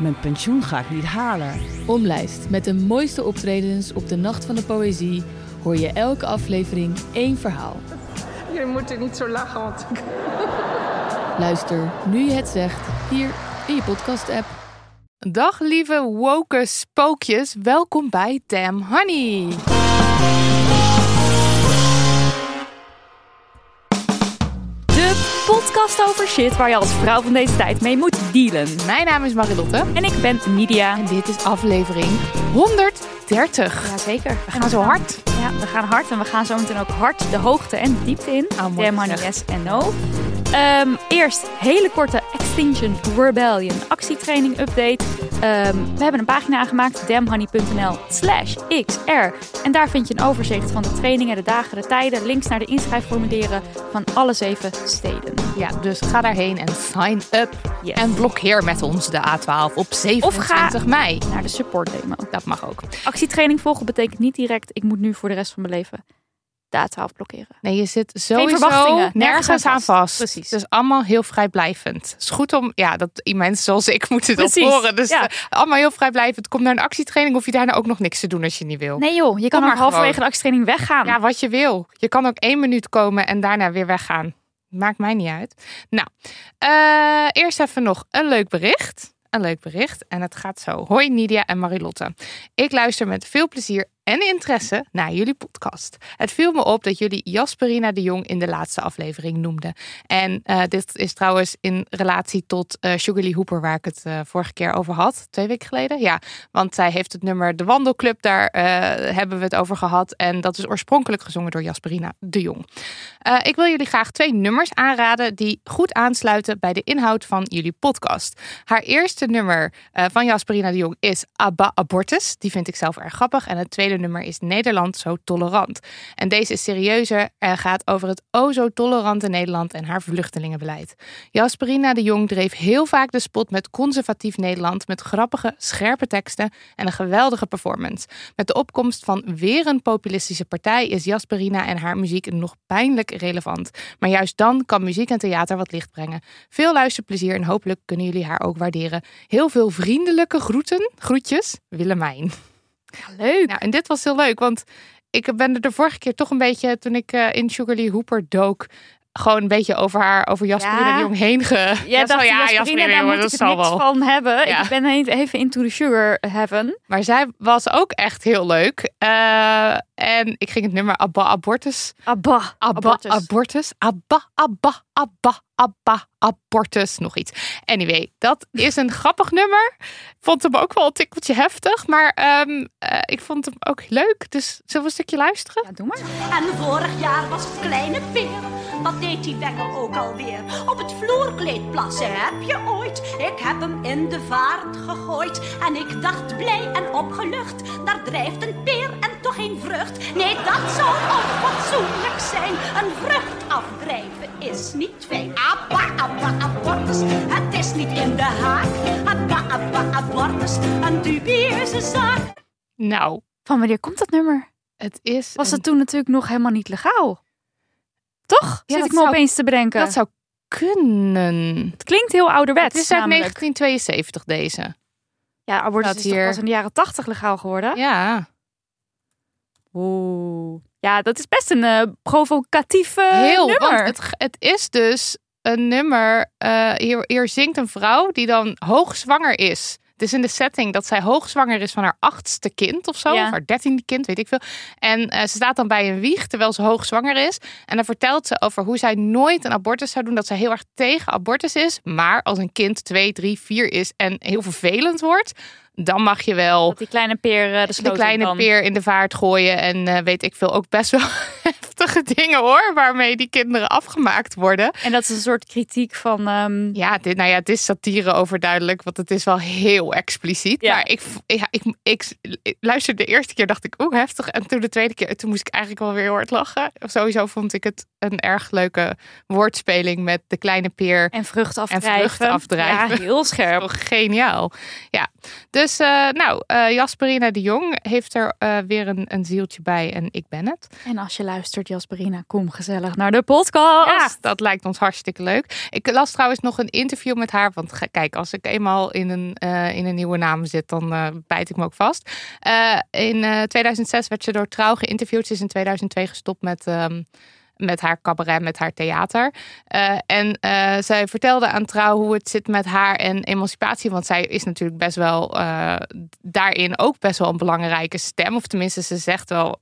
mijn pensioen ga ik niet halen. Omlijst met de mooiste optredens op de Nacht van de Poëzie hoor je elke aflevering één verhaal. Je moet er niet zo lachen, want ik... Luister nu je het zegt hier in je podcast-app. Dag lieve woke spookjes, welkom bij Damn Honey. Podcast over shit waar je als vrouw van deze tijd mee moet dealen. Mijn naam is Marilotte En ik ben Nidia. en dit is aflevering 130. Jazeker. We gaan zo hard. Ja, we gaan hard en we gaan zo meteen ook hard de hoogte en de diepte in. Mooi Damn yes en no. Ehm, eerst hele korte Extinction Rebellion actietraining update. Ehm, we hebben een pagina aangemaakt, damnhoney.nl slash xr. En daar vind je een overzicht van de trainingen, de dagen, de tijden, links naar de inschrijfformulieren van alle zeven steden. Ja, dus ga daarheen en sign up. Yes. En blokkeer met ons de A12 op 27 mei. Naar de support demo. Dat mag ook. Actietraining volgen betekent niet direct, ik moet nu voor de rest van mijn leven de A12 blokkeren. Nee, je zit sowieso nergens, nergens aan vast. Precies. Dus allemaal heel vrijblijvend. Het is goed om, ja, dat mensen zoals ik moeten dat horen. Dus ja. eh, allemaal heel vrijblijvend. Kom naar een actietraining, hoef je daarna ook nog niks te doen als je niet wil. Nee joh, je kan maar ook halverwege de actietraining weggaan. Ja, wat je wil. Je kan ook één minuut komen en daarna weer weggaan. Maakt mij niet uit. Nou, eh, eerst even nog een leuk bericht. Een leuk bericht. En het gaat zo. Hoi Nidia en Marilotte. Ik luister met veel plezier en interesse naar jullie podcast. Het viel me op dat jullie Jasperina de Jong in de laatste aflevering noemden. En eh, dit is trouwens in relatie tot eh Sugar Lee Hooper, waar ik het eh, vorige keer over had. Twee weken geleden. Ja, want zij heeft het nummer De Wandelclub. Daar eh, hebben we het over gehad. En dat is oorspronkelijk gezongen door Jasperina de Jong. Eh, ik wil jullie graag twee nummers aanraden die goed aansluiten bij de inhoud van jullie podcast. Haar eerste nummer eh, van Jasperina de Jong is Abba Abortus. Die vind ik zelf erg grappig. En het tweede nummer is Nederland zo tolerant. En deze is serieuzer en gaat over het o zo tolerante Nederland en haar vluchtelingenbeleid. Jasperina de Jong dreef heel vaak de spot met conservatief Nederland met grappige, scherpe teksten en een geweldige performance. Met de opkomst van weer een populistische partij is Jasperina en haar muziek nog pijnlijk relevant. Maar juist dan kan muziek en theater wat licht brengen. Veel luisterplezier en hopelijk kunnen jullie haar ook waarderen. Heel veel vriendelijke groeten, groetjes, Willemijn. Leuk. Nou, en dit was heel leuk, want ik ben er de vorige keer toch een beetje, toen ik eh, in Sugar Lee Hooper dook, gewoon een beetje over haar, over Jasperina Ja. de Jong heen ge... Jij Ja, dacht, ja, Jasperina, daar moet ik niks wel. van hebben. Ja. Ik ben even into the sugar heaven. Maar zij was ook echt heel leuk. Eh, en ik ging het nummer Abba Abortus. Abba. Abba Abortus. Abortus. Abba, Abba, Abba, Abba, Abortus. Nog iets. Anyway, dat is een grappig nummer. Ik vond hem ook wel een tikkeltje heftig. Maar ehm, eh, ik vond hem ook leuk. Dus zullen we een stukje luisteren? Ja, doe maar. En vorig jaar was het kleine Peer. Wat deed die bengel ook alweer? Op het vloerkleed plassen heb je ooit. Ik heb hem in de vaart gegooid. En ik dacht blij en opgelucht. Daar drijft een peer en geen vrucht. Nee, dat zou onfatsoenlijk zijn. Een vrucht afdrijven is niet fijn. Abba, abba, abortus. Het is niet in de haak. Abba, abba, abortus. Een dubieuze zaak. Nou, Van wanneer komt dat nummer? het is... Was een- het toen natuurlijk nog helemaal niet legaal? Toch? Ja, Zit ik me zou- opeens te bedenken. Dat zou kunnen. Het klinkt heel ouderwets Het is uit namelijk. 1972 deze. Ja, abortus Dat is toch hier- pas in de jaren tachtig legaal geworden? Ja. Oeh. Ja, dat is best een eh, provocatief eh, Heel, nummer. want het, het is dus een nummer. eh, hier, hier zingt een vrouw die dan hoogzwanger is. Het is in de setting dat zij hoogzwanger is van haar achtste kind of zo. Ja. Of haar dertiende kind, weet ik veel. En ze staat dan bij een wieg terwijl ze hoogzwanger is. En dan vertelt ze over hoe zij nooit een abortus zou doen. Dat zij heel erg tegen abortus is. Maar als een kind twee, drie, vier is en heel vervelend wordt... dan mag je wel Dat die kleine peer eh, de, de kleine kan. peer in de vaart gooien. En eh, weet ik veel, ook best wel heftige dingen hoor. Waarmee die kinderen afgemaakt worden. En dat is een soort kritiek van... ehm, Ja, dit, nou ja, het is satire overduidelijk, want het is wel heel expliciet. Ja. Maar ik, ja, ik, ik, ik luisterde de eerste keer, dacht ik, oeh, heftig. En toen de tweede keer, toen moest ik eigenlijk wel weer heel hard lachen. Sowieso vond ik het een erg leuke woordspeling met de kleine peer. en vrucht afdrijven. vrucht afdrijven. Ja, heel scherp. Geniaal. Ja, dus eh, nou, eh, Jasperina de Jong heeft er eh, weer een, een zieltje bij en ik ben het. En als je luistert, Jasperina, kom gezellig naar de podcast. Ja, dat lijkt ons hartstikke leuk. Ik las trouwens nog een interview met haar. Want kijk, als ik eenmaal in een, in een nieuwe naam zit, dan bijt ik me ook vast. In eh, 2006 werd ze door Trouw geïnterviewd. Ze is in 2002 gestopt met, ehm, met haar cabaret, met haar theater. Eh, en eh, zij vertelde aan Trouw hoe het zit met haar en emancipatie. Want zij is natuurlijk best wel eh, daarin ook best wel een belangrijke stem. Of tenminste, ze zegt wel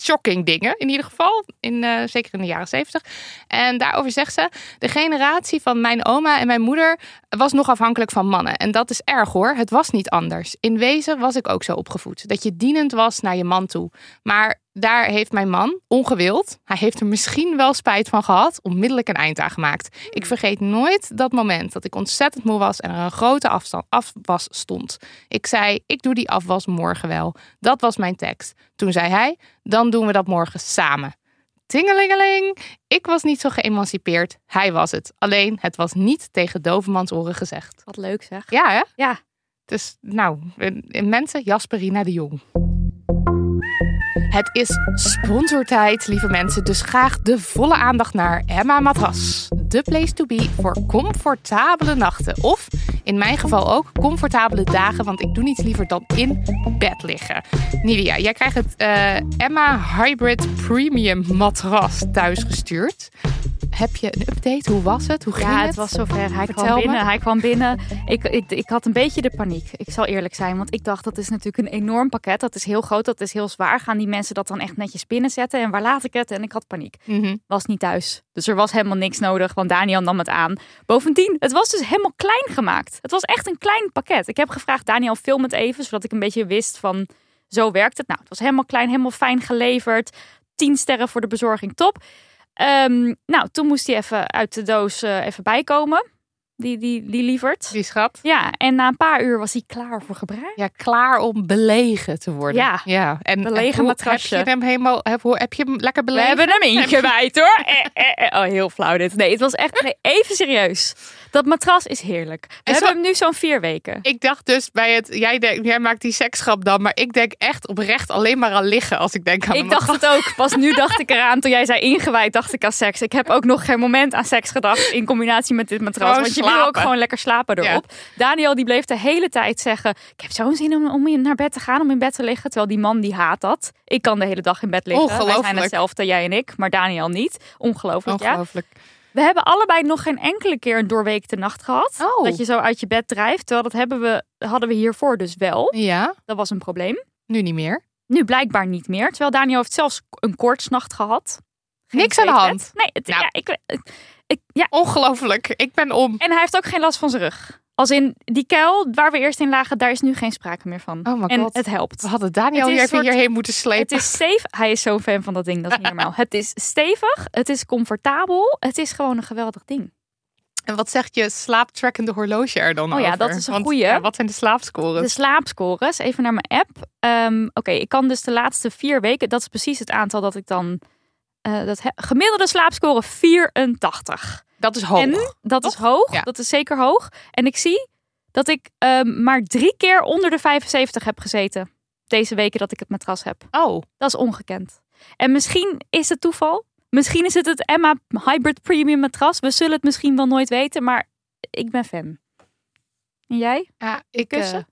shocking dingen in ieder geval. In, zeker in de jaren zeventig. En daarover zegt ze: De generatie van mijn oma en mijn moeder was nog afhankelijk van mannen. En dat is erg hoor. Het was niet anders. In wezen was ik ook zo opgevoed. Dat je dienend was naar je man toe. Maar daar heeft mijn man, ongewild, hij heeft er misschien wel spijt van gehad, onmiddellijk een eind aan gemaakt. Ik vergeet nooit dat moment dat ik ontzettend moe was en er een grote afstand, afwas stond. Ik zei: Ik doe die afwas morgen wel. Dat was mijn tekst. Toen zei hij: Dan doen we dat morgen samen. Tingelingeling. Ik was niet zo geëmancipeerd. Hij was het. Alleen, het was niet tegen dovemans oren gezegd. Wat leuk zeg. Ja, hè? Ja. Dus, nou, eh, mensen, Jasperina de Jong. Het is sponsortijd, lieve mensen. Dus graag de volle aandacht naar Emma Matras. De place to be voor comfortabele nachten. Of in mijn geval ook comfortabele dagen. Want ik doe niets liever dan in bed liggen. Nidia, jij krijgt het eh, Emma Hybrid Premium Matras thuisgestuurd. Heb je een update? Hoe was het? Hoe ging Ja, het? het was zover. Hij Vertel kwam me. binnen. Hij kwam binnen. Ik, ik, ik had een beetje de paniek. Ik zal eerlijk zijn. Want ik dacht, dat is natuurlijk een enorm pakket. Dat is heel groot. Dat is heel zwaar. Gaan die mensen dat dan echt netjes binnenzetten? En waar laat ik het? En ik had paniek. Mhm. Was niet thuis. Dus er was helemaal niks nodig. Want Daniel nam het aan. Bovendien, het was dus helemaal klein gemaakt. Het was echt een klein pakket. Ik heb gevraagd, Daniel, film het even. Zodat ik een beetje wist van, zo werkt het. Nou, het was helemaal klein. Helemaal fijn geleverd. 10 sterren voor de bezorging. Top. Ehm, nou, toen moest hij even uit de doos eh, even bijkomen. Die, die, die lieverd. Die schat. Ja, en na een paar uur was hij klaar voor gebruik. Ja, klaar om belegen te worden. Ja, ja. En, belegen en matrasje. Heb je hem helemaal, heb, heb je hem lekker We belegen? hebben hem ingewijd hoor. Eh, eh, eh. Oh, heel flauw dit. Nee, het was echt nee, even serieus. Dat matras is heerlijk. We En zo- hebben hem nu zo'n vier weken. Ik dacht dus bij het, jij, jij maakt die seksgrap dan, maar ik denk echt oprecht alleen maar aan liggen als ik denk aan Ik dacht het ook. Pas nu dacht ik eraan. Toen jij zei ingewijd, dacht ik aan seks. Ik heb ook nog geen moment aan seks gedacht in combinatie met dit matras. Gewoon want je wil slapen. ook gewoon lekker slapen erop. Daniel die bleef de hele tijd zeggen: Ik heb zo'n zin om, om naar bed te gaan, om in bed te liggen. Terwijl die man die haat dat. Ik kan de hele dag in bed liggen. Wij zijn Ongelooflijk. hetzelfde, jij en ik, maar Daniel niet. Ongelooflijk, ja. We hebben allebei nog geen enkele keer een doorweekte nacht gehad. Oh. Dat je zo uit je bed drijft. Terwijl dat hebben we, hadden we hiervoor dus wel. Ja, Dat was een probleem. nu niet meer. Nu blijkbaar niet meer. Terwijl Daniel heeft zelfs een koortsnacht gehad. Geen Niks aan de hand. Nee, het, Nou. ja, ik, ik- ja. Ongelooflijk. Ik ben om. En hij heeft ook geen last van zijn rug. Als in die kuil waar we eerst in lagen, daar is nu geen sprake meer van. Oh en god. het helpt. We hadden Daniel hier even soort- hierheen moeten slepen. Het is stevig. Hij is zo'n fan van dat ding, dat is niet normaal. Het is stevig, het is comfortabel, het is gewoon een geweldig ding. En wat zegt je slaaptrackende horloge er dan Oh ja, dat is een Want, goeie. ja, wat zijn de slaapscores? De slaapscores, even naar mijn app. Ehm, Oké, ik kan dus de laatste vier weken, dat is precies het aantal dat ik dan. eh, dat he- gemiddelde slaapscore 84. Dat is hoog. En dat is hoog, Ja. dat is zeker hoog. En ik zie dat ik ehm, maar drie keer onder de 75 heb gezeten. Deze weken dat ik het matras heb. Oh, Dat is ongekend. En misschien is het toeval. Misschien is het het Emma Hybrid Premium matras. We zullen het misschien wel nooit weten, maar ik ben fan. En jij? ja, ik Kussen? eh,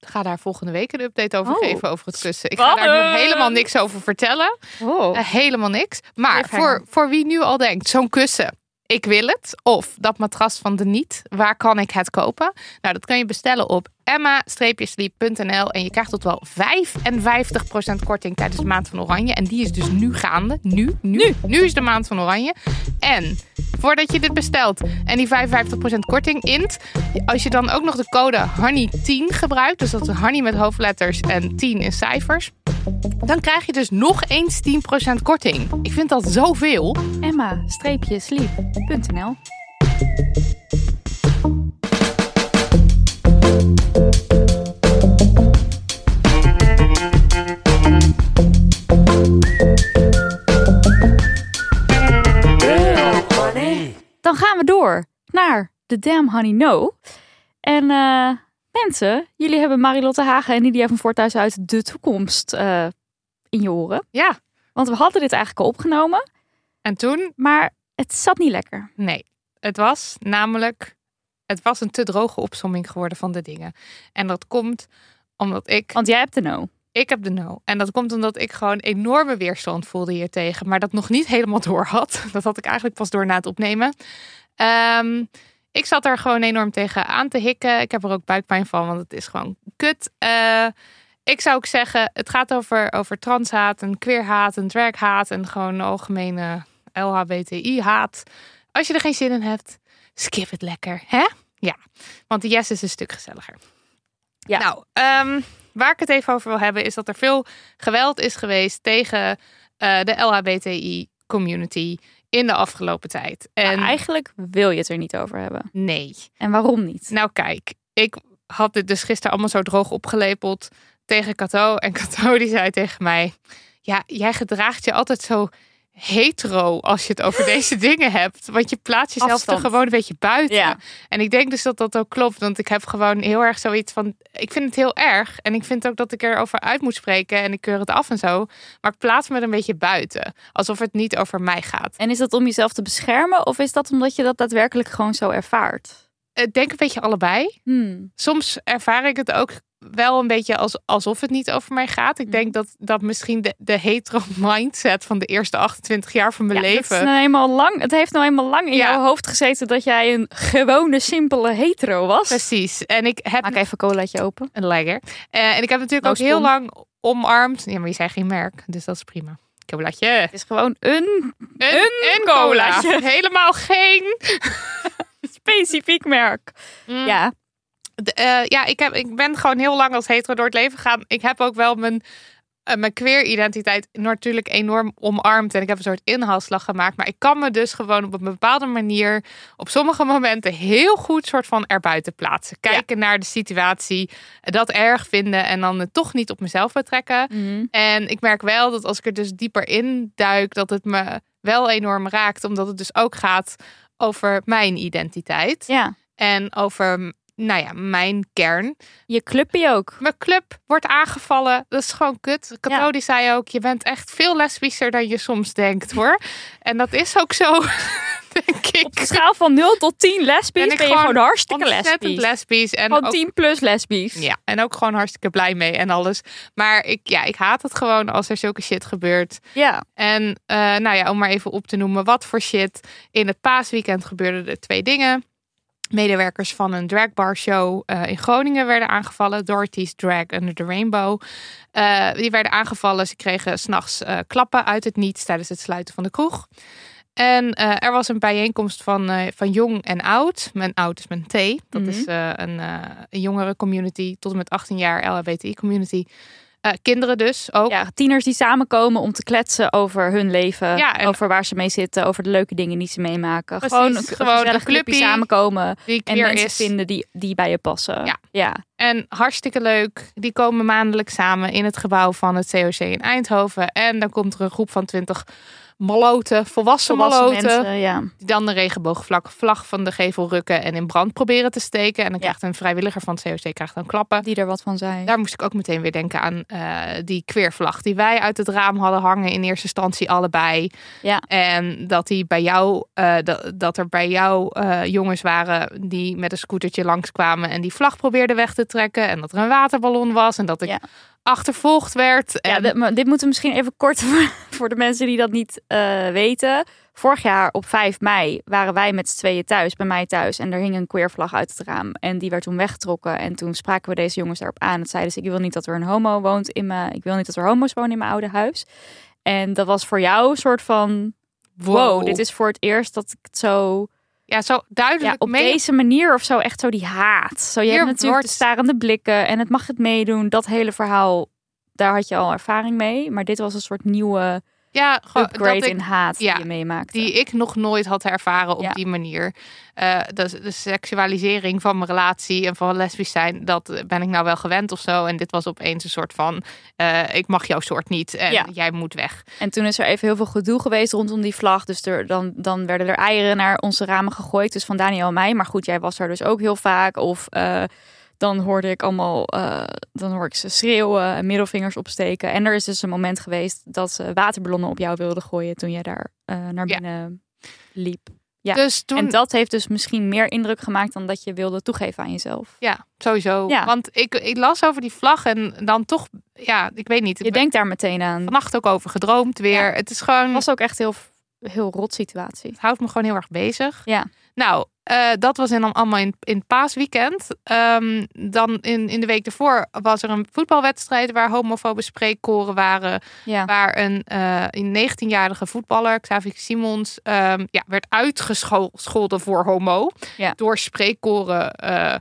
ga daar volgende week een update over Oh. geven over het kussen. Ik ga daar nu helemaal niks over vertellen. Oh. Eh, helemaal niks. Maar voor, voor wie nu al denkt, zo'n kussen. ik wil het. Of dat matras van de niet. Waar kan ik het kopen? Nou, dat kan je bestellen op emma-sleep.nl. En je krijgt tot wel 55% korting tijdens de maand van Oranje. En die is dus nu gaande. Nu, nu, nu is de maand van Oranje. En voordat je dit bestelt en die 55% korting int, als je dan ook nog de code HONEY10 gebruikt, dus dat is HONEY met hoofdletters en 10 in cijfers, dan krijg je dus nog eens 10% korting. Ik vind dat zoveel. Emma-sleep.nl Dan gaan we door naar de Damn Honey No. En eh, mensen, jullie hebben Marilotte Hagen en Nidia van Voorthuis uit de toekomst eh, in je oren. Ja. Want we hadden dit eigenlijk al opgenomen, En toen? maar het zat niet lekker. Nee. Het was namelijk, het was een te droge opsomming geworden van de dingen. En dat komt omdat ik... Want jij hebt de no. Ik heb de no. En dat komt omdat ik gewoon enorme weerstand voelde hier tegen. Maar dat nog niet helemaal door had. Dat had ik eigenlijk pas door na het opnemen. Ehm, ik zat er gewoon enorm tegen aan te hikken. Ik heb er ook buikpijn van, want het is gewoon kut. Eh, ik zou ook zeggen, het gaat over, over transhaat en queerhaat en draghaat. En gewoon algemene LHBTI-haat. Als je er geen zin in hebt, skip het lekker. Hè? Ja, want de yes is een stuk gezelliger. Ja. Nou, ehm, waar ik het even over wil hebben, is dat er veel geweld is geweest tegen eh, de LHBTI-community in de afgelopen tijd. En Maar eigenlijk wil je het er niet over hebben. nee. En waarom niet? Nou, kijk, ik had dit dus gisteren allemaal zo droog opgelepeld tegen Cato. En Cato die zei tegen mij: Ja, jij gedraagt je altijd zo hetero als je het over deze dingen hebt. Want je plaatst jezelf Afstand. er gewoon een beetje buiten. Ja. En ik denk dus dat dat ook klopt. Want ik heb gewoon heel erg zoiets van... Ik vind het heel erg. En ik vind ook dat ik erover uit moet spreken. En ik keur het af en zo. Maar ik plaats me er een beetje buiten. Alsof het niet over mij gaat. En is dat om jezelf te beschermen of is dat omdat je dat daadwerkelijk gewoon zo ervaart? Ik denk een beetje allebei. Hmm. soms ervaar ik het ook wel een beetje als, alsof het niet over mij gaat. Ik Mhm. denk dat, dat misschien de, de hetero mindset van de eerste 28 jaar van mijn Ja, leven. Het, is nou eenmaal lang, het heeft nou eenmaal lang in Ja. jouw hoofd gezeten dat jij een gewone, simpele hetero was. Precies. En ik heb Maak even een colaatje open. een lekker. Eh, en ik heb natuurlijk No ook heel lang omarmd. Ja, maar je zei geen merk, dus dat is prima. Colaatje. Het is gewoon een Een, Een colaatje. Helemaal geen. specifiek merk. Mm. Ja, Eh, ja, ik, heb, ik ben gewoon heel lang als hetero door het leven gegaan. Ik heb ook wel mijn, eh, mijn queer identiteit natuurlijk enorm omarmd. En ik heb een soort inhaalslag gemaakt. Maar ik kan me dus gewoon op een bepaalde manier op sommige momenten heel goed soort van erbuiten plaatsen. Kijken naar de situatie, dat erg vinden en dan het toch niet op mezelf betrekken. Mhm. En ik merk wel dat als ik er dus dieper in duik, dat het me wel enorm raakt. Omdat het dus ook gaat over mijn identiteit. ja. En over, nou ja, mijn kern. Je clubje ook. Mijn club wordt aangevallen. Dat is gewoon kut. Cato Ja. die zei ook, je bent echt veel lesbischer dan je soms denkt hoor. En dat is ook zo, denk ik. Op de schaal van 0 tot 10 lesbisch ben, ik je gewoon hartstikke lesbisch. lesbisch. En Gewoon ook, 10 plus lesbisch. ja, en ook gewoon hartstikke blij mee en alles. Maar ik, ja, ik haat het gewoon als er zulke shit gebeurt. Ja. En eh, nou ja, om maar even op te noemen wat voor shit. In het paasweekend gebeurden er twee dingen. Medewerkers van een dragbar show eh, in Groningen werden aangevallen. Dorothy's Drag Under the Rainbow. Eh, die werden aangevallen. Ze kregen s'nachts eh klappen uit het niets tijdens het sluiten van de kroeg. En er was een bijeenkomst van, van jong en oud. Mijn oud is een T. Dat Mhm. is een, een jongere community. Tot en met 18 jaar LHBTI community. Eh, kinderen dus ook. ja, tieners die samenkomen om te kletsen over hun leven. Ja, en- over waar ze mee zitten. Over de leuke dingen die ze meemaken. Precies, gewoon een, gewoon een clubje samenkomen. Die En mensen is. vinden die, die bij je passen. Ja. ja. En hartstikke leuk. Die komen maandelijks samen in het gebouw van het COC in Eindhoven. En dan komt er een groep van twintig maloten, volwassen, Volwassen maloten. mensen, ja. Die dan de regenboogvlag vlag van de gevel rukken en in brand proberen te steken. En dan krijgt een vrijwilliger van het COC krijgt dan klappen. Die er wat van zijn. Daar moest ik ook meteen weer denken aan eh, die queervlag die wij uit het raam hadden hangen in eerste instantie allebei. Ja. En dat die bij jou, eh, dat, dat er bij jou eh, jongens waren die met een scootertje langskwamen en die vlag probeerden weg te trekken. En dat er een waterballon was en dat ik Ja. Achtervolgd werd. Ja, dit, moeten we misschien even kort voor, voor de mensen die dat niet eh, weten. vorig jaar op 5 mei waren wij met z'n tweeën thuis, bij mij thuis. En er hing een queer vlag uit het raam. En die werd toen weggetrokken. En toen spraken we deze jongens daarop aan. Het zeiden ze, ik wil niet dat er een homo woont in mijn... Ik wil niet dat er homo's wonen in mijn oude huis. En dat was voor jou een soort van... Wow, Wow. dit is voor het eerst dat ik het zo... Ja, zo Ja, duidelijk op mee. deze manier of zo echt zo die haat. Zo, je Hier hebt natuurlijk wordt- de starende blikken en het mag het meedoen. Dat hele verhaal, daar had je al ervaring mee. Maar dit was een soort nieuwe Ja, gewoon upgrade dat ik, in haat ja, die je meemaakte. die ik nog nooit had ervaren op Ja. die manier. Eh de, de seksualisering van mijn relatie en van lesbisch zijn, dat ben ik nou wel gewend of zo. En dit was opeens een soort van, eh, ik mag jouw soort niet en Ja. jij moet weg. En toen is er even heel veel gedoe geweest rondom die vlag. Dus er, dan, dan werden er eieren naar onze ramen gegooid. Dus van Daniel en mij. Maar goed, jij was er dus ook heel vaak. Of eh, dan hoorde ik allemaal, eh, dan hoor ik ze schreeuwen en middelvingers opsteken. En er is dus een moment geweest dat ze waterballonnen op jou wilden gooien toen jij daar eh, naar Ja. binnen liep. Ja. Dus toen, En dat heeft dus misschien meer indruk gemaakt dan dat je wilde toegeven aan jezelf. ja, sowieso. Ja. Want ik, ik las over die vlag en dan toch, ja, ik weet niet. Je denkt daar meteen aan. vannacht ook over gedroomd weer. Ja. Het is gewoon, Het was ook echt heel, heel rot situatie. het houdt me gewoon heel erg bezig. Ja. Nou, eh, dat was in, allemaal in, in het paasweekend. Ehm, dan in, in de week ervoor was er een voetbalwedstrijd waar homofobe spreekkoren waren. Ja. Waar een, eh, een 19-jarige voetballer, Xavier Simons, ehm, ja, werd uitgescholden voor homo. Ja. Door spreekkoren eh,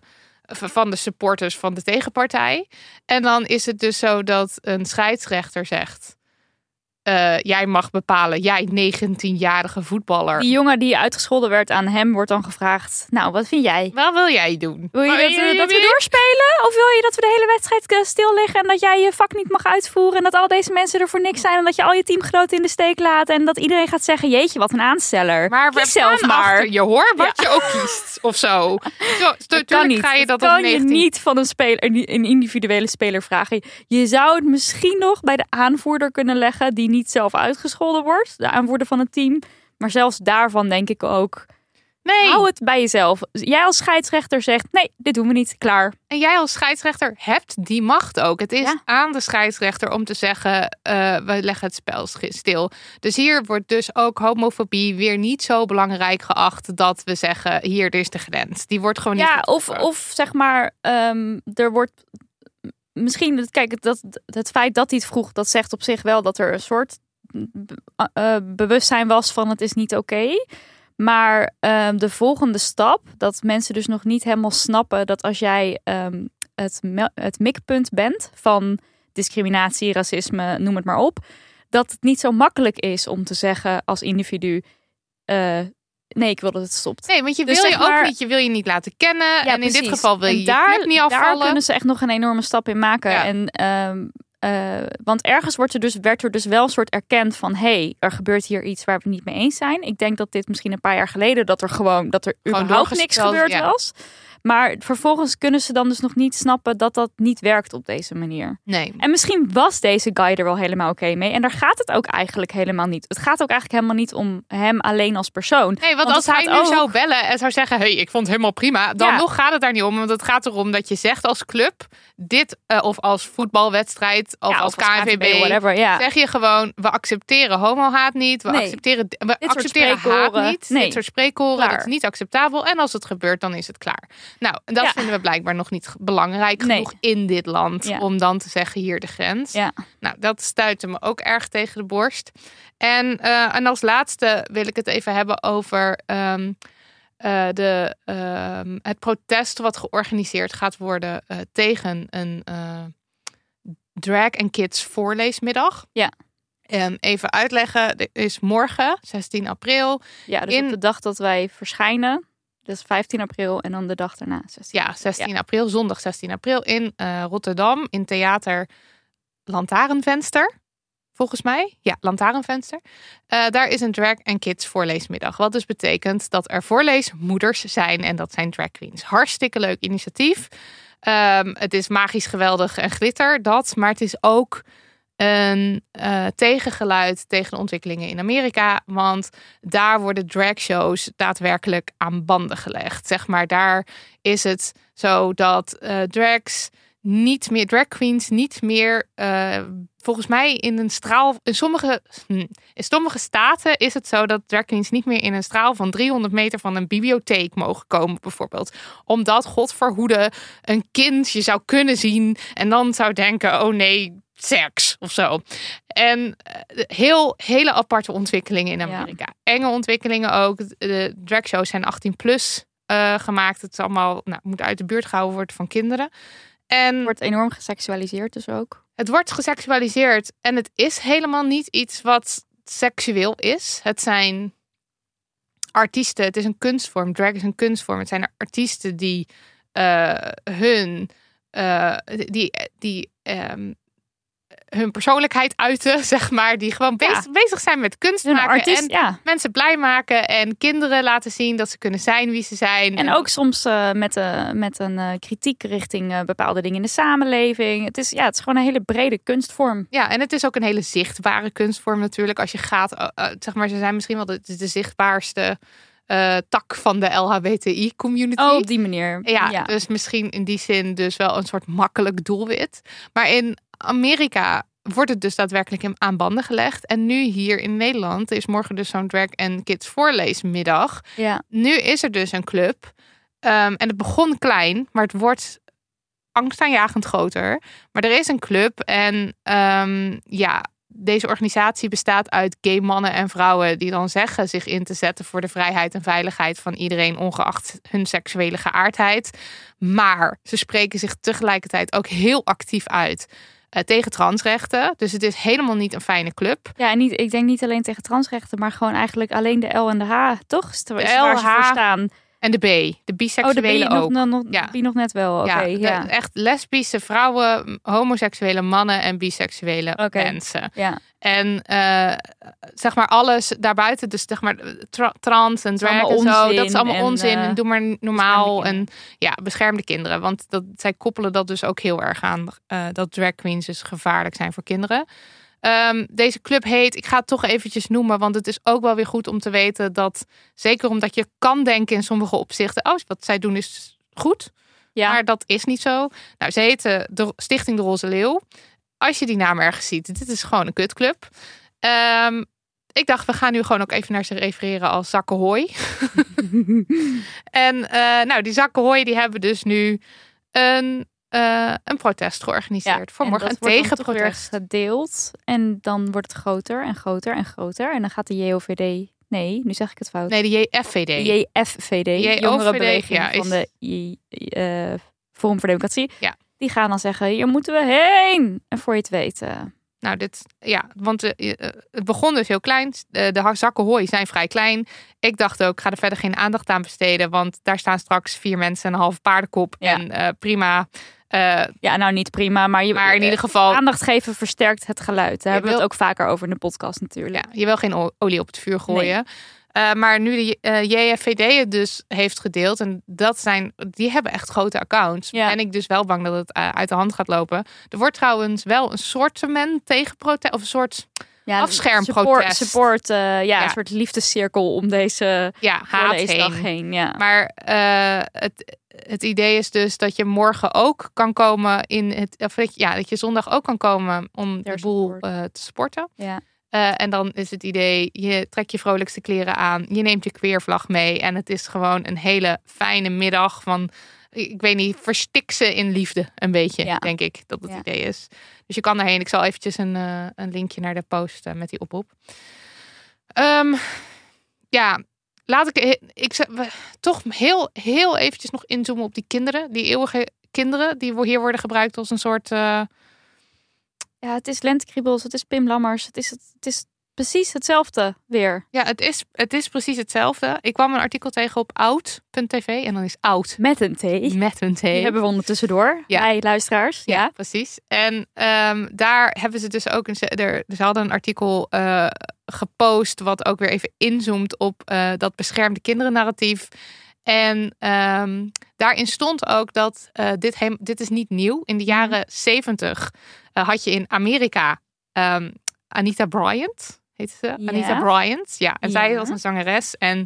van de supporters van de tegenpartij. En dan is het dus zo dat een scheidsrechter zegt... eh, jij mag bepalen, jij 19-jarige voetballer. Die jongen die uitgescholden werd aan hem wordt dan gevraagd. Nou, wat vind jij? Wat wil jij doen? Wil je dat, we, dat we doorspelen? Of wil je dat we de hele wedstrijd eh, stil liggen en dat jij je vak niet mag uitvoeren en dat al deze mensen er voor niks zijn en dat je al je teamgenoten in de steek laat en dat iedereen gaat zeggen, jeetje, wat een aansteller. Maar we zelf maar. achter je hoor, wat je ook kiest of zo. zo Dat kan tuurlijk niet. ga je dat, dat kan je 19 niet van een, speler, een individuele speler vragen. Je zou het misschien nog bij de aanvoerder kunnen leggen die niet zelf uitgescholden wordt. De aanvoerder van het team. Maar zelfs daarvan denk ik ook, Nee, hou het bij jezelf. Jij als scheidsrechter zegt, nee, dit doen we niet. Klaar. en jij als scheidsrechter hebt die macht ook. Het is Ja. aan de scheidsrechter om te zeggen, eh, we leggen het spel stil. Dus hier wordt dus ook homofobie weer niet zo belangrijk geacht dat we zeggen, hier er is de grens. Die wordt gewoon niet Ja, of, of zeg maar, ehm, er wordt misschien, kijk, dat, het feit dat hij het vroeg, dat zegt op zich wel dat er een soort be- eh, bewustzijn was van het is niet oké. Maar ehm, de volgende stap, dat mensen dus nog niet helemaal snappen dat als jij ehm, het, het mikpunt bent van discriminatie, racisme, noem het maar op, dat het niet zo makkelijk is om te zeggen als individu, eh, nee, ik wil dat het stopt. Nee, want je Dus wil je maar- ook niet, je wil je niet laten kennen. en in dit precies. geval wil je daar, niet Daar afvallen. kunnen ze echt nog een enorme stap in maken. Ja. En, ehm, eh, want ergens wordt er dus, werd er dus wel een soort erkend van... hé, hey, er gebeurt hier iets waar we het niet mee eens zijn. Ik denk dat dit misschien een paar jaar geleden... dat er gewoon, dat er Gewoon überhaupt niks gebeurd ja. was. Maar vervolgens kunnen ze dan dus nog niet snappen... dat dat niet werkt op deze manier. Nee. En misschien was deze guy er wel helemaal oké mee. En daar gaat het ook eigenlijk helemaal niet. Het gaat ook eigenlijk helemaal niet om hem alleen als persoon. Nee, want, Want als hij nu ook- zou bellen en zou zeggen: hey, ik vond het helemaal prima, dan Ja. nog gaat het daar niet om. Want het gaat erom dat je zegt als club, dit, eh, of als voetbalwedstrijd, of Ja, als of als KNVB, whatever, ja. zeg je gewoon: we accepteren homohaat niet, we Nee. accepteren, we accepteren haat niet, Nee. dit soort spreekkoren, dat is niet acceptabel. En als het gebeurt, dan is het klaar. Nou, en dat Ja. vinden we blijkbaar nog niet belangrijk Nee. genoeg in dit land Ja. om dan te zeggen: hier de grens. Ja. Nou, dat stuitte me ook erg tegen de borst. En, eh, en als laatste wil ik het even hebben over ehm, eh, de, ehm, het protest wat georganiseerd gaat worden eh, tegen een drag en kids voorleesmiddag. Ja. En even uitleggen, er is morgen, 16 april. Ja, dus In- op de dag dat wij verschijnen, dus 15 april en dan de dag daarna, 16 Ja, 16 april, zondag 16 april in eh, Rotterdam in theater Lantarenvenster. Volgens mij. Ja, Lantarenvenster. Eh, daar is een drag en kids voorleesmiddag. Wat dus betekent dat er voorleesmoeders zijn. En dat zijn drag queens. Hartstikke leuk initiatief. Ehm, het is magisch geweldig en glitter, dat. Maar het is ook een eh, tegengeluid tegen de ontwikkelingen in Amerika. Want daar worden dragshows daadwerkelijk aan banden gelegd. Zeg maar, daar is het zo dat eh, drags niet meer, drag queens niet meer, eh, volgens mij in een straal, in sommige, hm, in sommige staten is het zo dat drag queens niet meer in een straal van 300 meter van een bibliotheek mogen komen, bijvoorbeeld. Omdat, God verhoede, een kind je zou kunnen zien en dan zou denken, oh nee, seks of zo. En eh, heel, hele aparte ontwikkelingen in Amerika. Enge ontwikkelingen ook. De dragshows zijn 18 plus eh, gemaakt. Het is allemaal, nou, moet uit de buurt gehouden worden van kinderen. En Wordt enorm geseksualiseerd dus ook. het wordt geseksualiseerd en het is helemaal niet iets wat seksueel is. Het zijn artiesten, het is een kunstvorm. Drag is een kunstvorm. Het zijn artiesten die eh, hun, eh, die, die ehm, hun persoonlijkheid uiten, zeg maar. Die gewoon bezig, bezig zijn met kunst Hun maken artiest, en ja. mensen blij maken en kinderen laten zien dat ze kunnen zijn wie ze zijn. En ook soms eh, met, eh, met een eh, kritiek richting bepaalde dingen in de samenleving. Het is, ja, het is gewoon een hele brede kunstvorm. Ja, en het is ook een hele zichtbare kunstvorm natuurlijk. Als je gaat, zeg maar, ze zijn misschien wel de, de zichtbaarste tak van de LHBTI-community. Oh, op die manier. Ja, ja. dus misschien in die zin dus wel een soort makkelijk doelwit. Maar in Amerika wordt het dus daadwerkelijk aan banden gelegd. En nu hier in Nederland is morgen dus zo'n drag en kids voorleesmiddag. ja. Nu is er dus een club. Ehm, en het begon klein, maar het wordt angstaanjagend groter. Maar er is een club en ehm, ja, deze organisatie bestaat uit gay mannen en vrouwen die dan zeggen zich in te zetten voor de vrijheid en veiligheid van iedereen, ongeacht hun seksuele geaardheid. Maar ze spreken zich tegelijkertijd ook heel actief uit eh, tegen transrechten. Dus het is helemaal niet een fijne club. Ja, en niet, ik denk niet alleen tegen transrechten, maar gewoon eigenlijk alleen de L en de H, toch? De L, H, staan. En de B, de Oh, de biseksuele B ook. nog, nog, Ja. B nog net wel. Oké, ja, ja. de- echt lesbische vrouwen, homoseksuele mannen en biseksuele mensen. ja. En eh, zeg maar alles daarbuiten, dus zeg maar tra- trans en drag en zo, dat is allemaal en, onzin. eh, En doe maar normaal en ja, beschermde kinderen. Want dat, zij koppelen dat dus ook heel erg aan eh, dat drag queens dus gevaarlijk zijn voor kinderen. Ehm, deze club heet, ik ga het toch eventjes noemen, want het is ook wel weer goed om te weten dat, zeker omdat je kan denken in sommige opzichten, oh, wat zij doen is goed. Ja. Maar dat is niet zo. Nou, ze heten de Stichting de Roze Leeuw. Als je die naam ergens ziet, dit is gewoon een kutclub. Ehm, ik dacht, we gaan nu gewoon ook even naar ze refereren als zakken hooi. en eh, nou, die zakken hooi die hebben dus nu een, eh, een protest georganiseerd. voor en morgen dat een tegenprotest. gedeeld. En dan wordt het groter en groter en groter. En dan gaat de JOVD... Nee, nu zeg ik het fout. Nee, de JFVD. JFVD, JOVD, Jongerenbeweging ja, is- van de J- eh, Forum voor Democratie. Ja. Die gaan dan zeggen, hier moeten we heen. En voor je het weet... eh, Nou, dit, ja, want eh, het begon dus heel klein. De zakken hooi zijn vrij klein. Ik dacht ook, ga er verder geen aandacht aan besteden. Want daar staan straks vier mensen en een half paardenkop. Ja. En prima. Eh, ja, nou niet prima, maar, je, maar in eh, ieder geval, aandacht geven versterkt het geluid. Daar hebben we het ook vaker over in de podcast natuurlijk. ja, je wil geen olie op het vuur gooien. Eh, maar nu de eh, JFVD het dus heeft gedeeld. En dat zijn, die hebben echt grote accounts. Ja. En ik dus wel bang dat het eh, uit de hand gaat lopen. Er wordt trouwens wel een soort tegenprotest. Of een soort Ja, Afschermprotest. Support, support eh, ja, Ja. een soort liefdescirkel om deze ja, heen. heen. Ja. Maar eh, het, het idee is dus dat je morgen ook kan komen in het. Of dat, je- ja, dat je zondag ook kan komen om de boel eh, te sporten. Ja. Eh, en dan is het idee, je trekt je vrolijkste kleren aan, je neemt je queervlag mee. En het is gewoon een hele fijne middag van, ik weet niet, verstik ze in liefde een beetje, Ja. denk ik dat het Ja. idee is. Dus je kan daarheen. Ik zal eventjes een, eh, een linkje naar de post met die oproep. Ehm, ja, laat ik, ik zeg- toch heel, heel eventjes nog inzoomen op die kinderen. Die eeuwige kinderen die hier worden gebruikt als een soort... eh, ja, het is Lentekriebels, het is Pim Lammers. Het is, het is precies hetzelfde weer. Ja, het is, het is precies hetzelfde. Ik kwam een artikel tegen op oud.tv en dan is oud Met een T. met een T. Die hebben we ondertussen door. Ja. Bij luisteraars. ja, Ja. precies. En ehm, daar hebben ze dus ook een, er, ze hadden een artikel eh, gepost wat ook weer even inzoomt op eh, dat beschermde kinderen narratief. En ehm, daarin stond ook dat eh, dit, hem, dit is niet nieuw. In de jaren zeventig eh, had je in Amerika ehm, Anita Bryant. Heet ze? Ja. Anita Bryant. Ja, en zij was een zangeres. En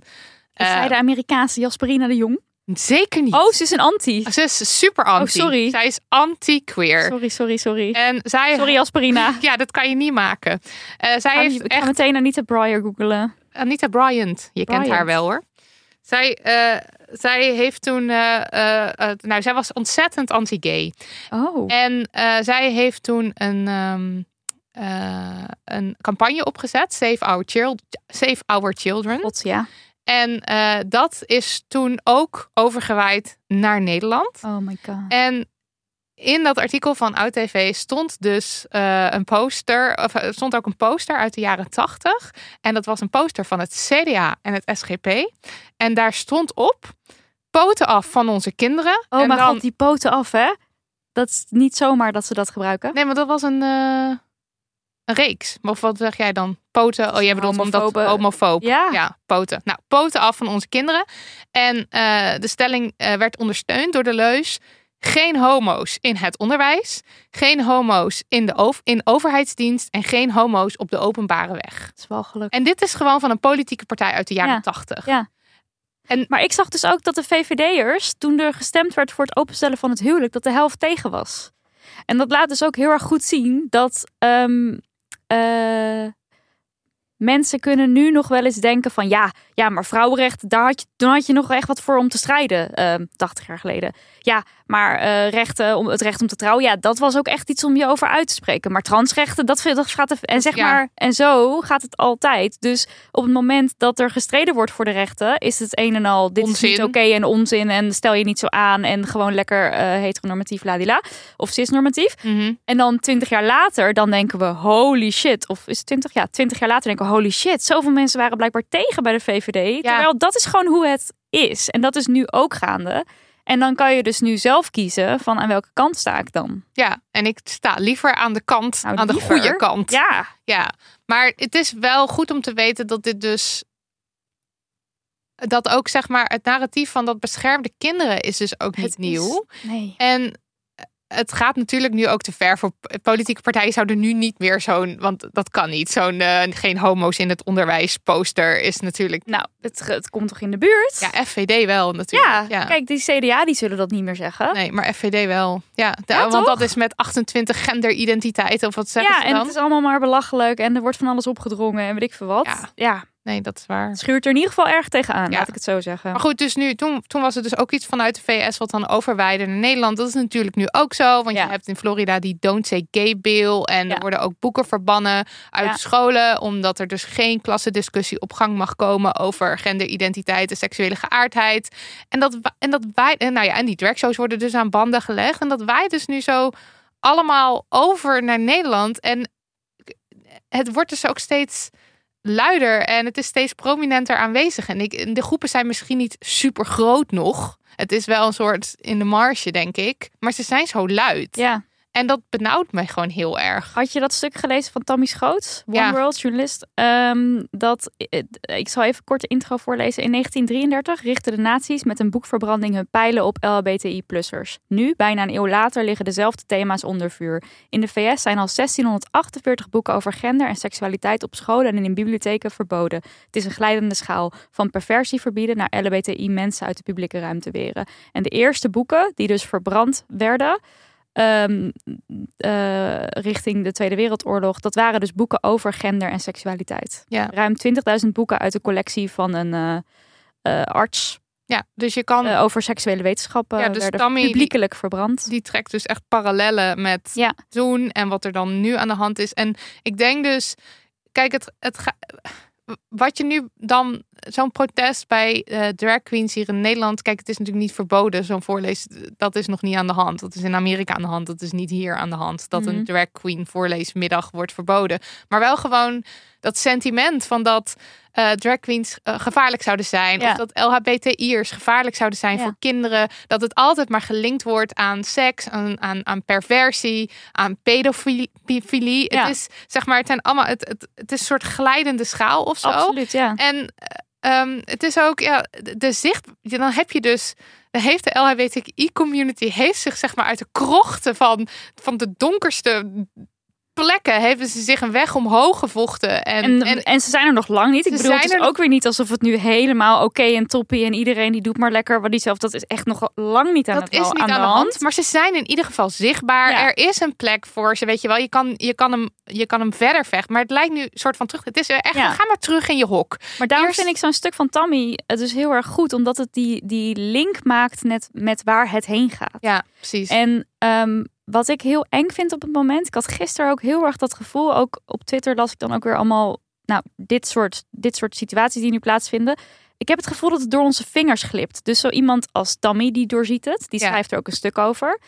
Is zij de Amerikaanse Jasperina de Jong? Zeker niet. Oh, ze is een anti. Ze is super anti. Oh, sorry. Zij is anti-queer. Sorry, sorry, sorry. En zij, Sorry, Asperina. Ja, dat kan je niet maken. Eh, zij Ga- heeft ik ga echt meteen Anita Breyer googelen. Anita Bryant. Je kent haar wel hoor. Zij, eh, zij heeft toen. eh, nou, zij was ontzettend anti-gay. Oh. En zij heeft toen een, ehm, eh, een campagne opgezet: Save Our, Save Our Children. God, ja. En eh, dat is toen ook overgewaaid naar Nederland. Oh my god. En in dat artikel van Oud TV stond dus eh, een poster, of er stond ook een poster uit de jaren 80. En dat was een poster van het CDA en het SGP. En daar stond op: poten af van onze kinderen. Oh en mijn dan, god, die poten af, hè? Dat is niet zomaar dat ze dat gebruiken. Nee, maar dat was een, eh, een reeks. Of wat zeg jij dan? Poten. Oh, jij bedoelt omdat homofoob. Ja. Ja, poten. Nou, poten af van onze kinderen. En eh, de stelling eh, werd ondersteund door de leus. Geen homo's in het onderwijs. Geen homo's in, de in overheidsdienst. En geen homo's op de openbare weg. Dat is wel gelukkig. En dit is gewoon van een politieke partij uit de jaren Ja. 80. Ja. En- Maar ik zag dus ook dat de VVD'ers, toen er gestemd werd voor het openstellen van het huwelijk, dat de helft tegen was. En dat laat dus ook heel erg goed zien dat ehm, eh, mensen kunnen nu nog wel eens denken van ja, ja, maar vrouwenrecht, daar had je, toen had je nog echt wat voor om te strijden, ehm 80 jaar geleden. Ja, maar eh, rechten, om, het recht om te trouwen, ja, dat was ook echt iets om je over uit te spreken. Maar transrechten, dat, gaat en zeg Ja. maar, en zo gaat het altijd. Dus op het moment dat er gestreden wordt voor de rechten, is het een en al, dit is niet Onzin. oké en onzin en stel je niet zo aan en gewoon lekker eh, heteronormatief ladila of cisnormatief. Mhm. En dan twintig jaar later, dan denken we holy shit. Of is het twintig? Ja, twintig jaar later denken we holy shit. Zoveel mensen waren blijkbaar tegen bij de VVD. Terwijl dat is gewoon hoe het is. En dat is nu ook gaande. En dan kan je dus nu zelf kiezen van aan welke kant sta ik dan. Ja, en ik sta liever aan de kant, Nou, aan de goede kant. Ja, Ja, maar het is wel goed om te weten dat dit dus. Dat ook zeg maar het narratief van dat beschermde kinderen is dus ook niet Het is- nieuw. nee. En het gaat natuurlijk nu ook te ver voor politieke partijen zouden nu niet meer zo'n, want dat kan niet. Zo'n eh, geen homo's in het onderwijs poster is natuurlijk. Nou, het, het komt toch in de buurt? Ja, FVD wel natuurlijk. Ja, kijk, die CDA die zullen dat niet meer zeggen. Nee, maar FVD wel. Ja, de- Ja, want dat is met 28 genderidentiteiten of wat zeggen ja, ze en dan? het is allemaal maar belachelijk en er wordt van alles opgedrongen en weet ik veel wat. Ja. ja Nee, dat is waar. het schuurt er in ieder geval erg tegenaan, Ja. laat ik het zo zeggen. Maar goed, dus nu, toen, toen was het dus ook iets vanuit de VS wat dan overwaaide naar Nederland. Dat is natuurlijk nu ook zo. Want Ja. je hebt in Florida die Don't Say Gay Bill. En Ja. er worden ook boeken verbannen uit Ja. scholen. Omdat er dus geen klassendiscussie op gang mag komen over genderidentiteit en seksuele geaardheid. En dat, en dat en nou ja, en die dragshows worden dus aan banden gelegd. En dat waait dus nu zo allemaal over naar Nederland. En het wordt dus ook steeds luider en het is steeds prominenter aanwezig. En ik, de groepen zijn misschien niet super groot nog. Het is wel een soort in de marge, denk ik. Maar ze zijn zo luid. Ja. En dat benauwt mij gewoon heel erg. Had je dat stuk gelezen van Tammy Schoot, One Ja. World journalist? Ehm, dat, eh, ik zal even kort de intro voorlezen. In 1933 richtten de nazi's met een boekverbranding hun pijlen op LHBTI-plussers. Nu, bijna een eeuw later, liggen dezelfde thema's onder vuur. In de VS zijn al 1648 boeken over gender en seksualiteit op scholen en in bibliotheken verboden. Het is een glijdende schaal van perversie verbieden naar LHBTI-mensen uit de publieke ruimte weren. En de eerste boeken, die dus verbrand werden, ehm, eh, richting de Tweede Wereldoorlog. Dat waren dus boeken over gender en seksualiteit. Ja. Ruim 20.000 boeken uit de collectie van een eh, eh, arts Ja, dus je kan, over seksuele wetenschappen. Ja, dus werden Tammy, die- publiekelijk verbrand. die trekt dus echt parallellen met Ja. toen en wat er dan nu aan de hand is. En ik denk dus, kijk, het, het ga- wat je nu dan, zo'n protest bij eh, drag queens hier in Nederland, kijk, het is natuurlijk niet verboden, zo'n voorlees, dat is nog niet aan de hand. Dat is in Amerika aan de hand, dat is niet hier aan de hand. Dat Mhm. een drag queen voorleesmiddag wordt verboden. Maar wel gewoon dat sentiment van dat eh, drag queens eh, gevaarlijk zouden zijn. Ja. Of dat LHBTI'ers gevaarlijk zouden zijn Ja. voor kinderen. Dat het altijd maar gelinkt wordt aan seks, aan, aan, aan perversie, aan pedofilie. Ja. Het is zeg maar, het zijn allemaal, het, het, het is een soort glijdende schaal of zo. Absoluut, ja. En eh, ehm, het is ook, ja, de, zicht, dan heb je dus, heeft de LHBTI-community heeft zich zeg maar uit de krochten van, van de donkerste plekken hebben ze zich een weg omhoog gevochten. En, En, en, en, ze zijn er nog lang niet. Ik bedoel, het is ook weer niet alsof het nu helemaal oké en toppie en iedereen die doet maar lekker wat die zelf. Dat is echt nog lang niet aan, dat het, is niet aan, aan de hand. Maar ze zijn in ieder geval zichtbaar. Ja. Er is een plek voor ze. Weet je wel, je kan, je kan, hem, je kan hem verder vechten. Maar het lijkt nu een soort van terug. Het is echt, Ja. ga maar terug in je hok. Maar daarom Eerst- vind ik zo'n stuk van Tammy het dus heel erg goed, omdat het die, die link maakt net met waar het heen gaat. Ja, precies. En ehm, wat ik heel eng vind op het moment, ik had gisteren ook heel erg dat gevoel, ook op Twitter las ik dan ook weer allemaal, nou, dit soort, dit soort situaties die nu plaatsvinden. Ik heb het gevoel dat het door onze vingers glipt. Dus zo iemand als Tammy, die doorziet het, die Ja. schrijft er ook een stuk over.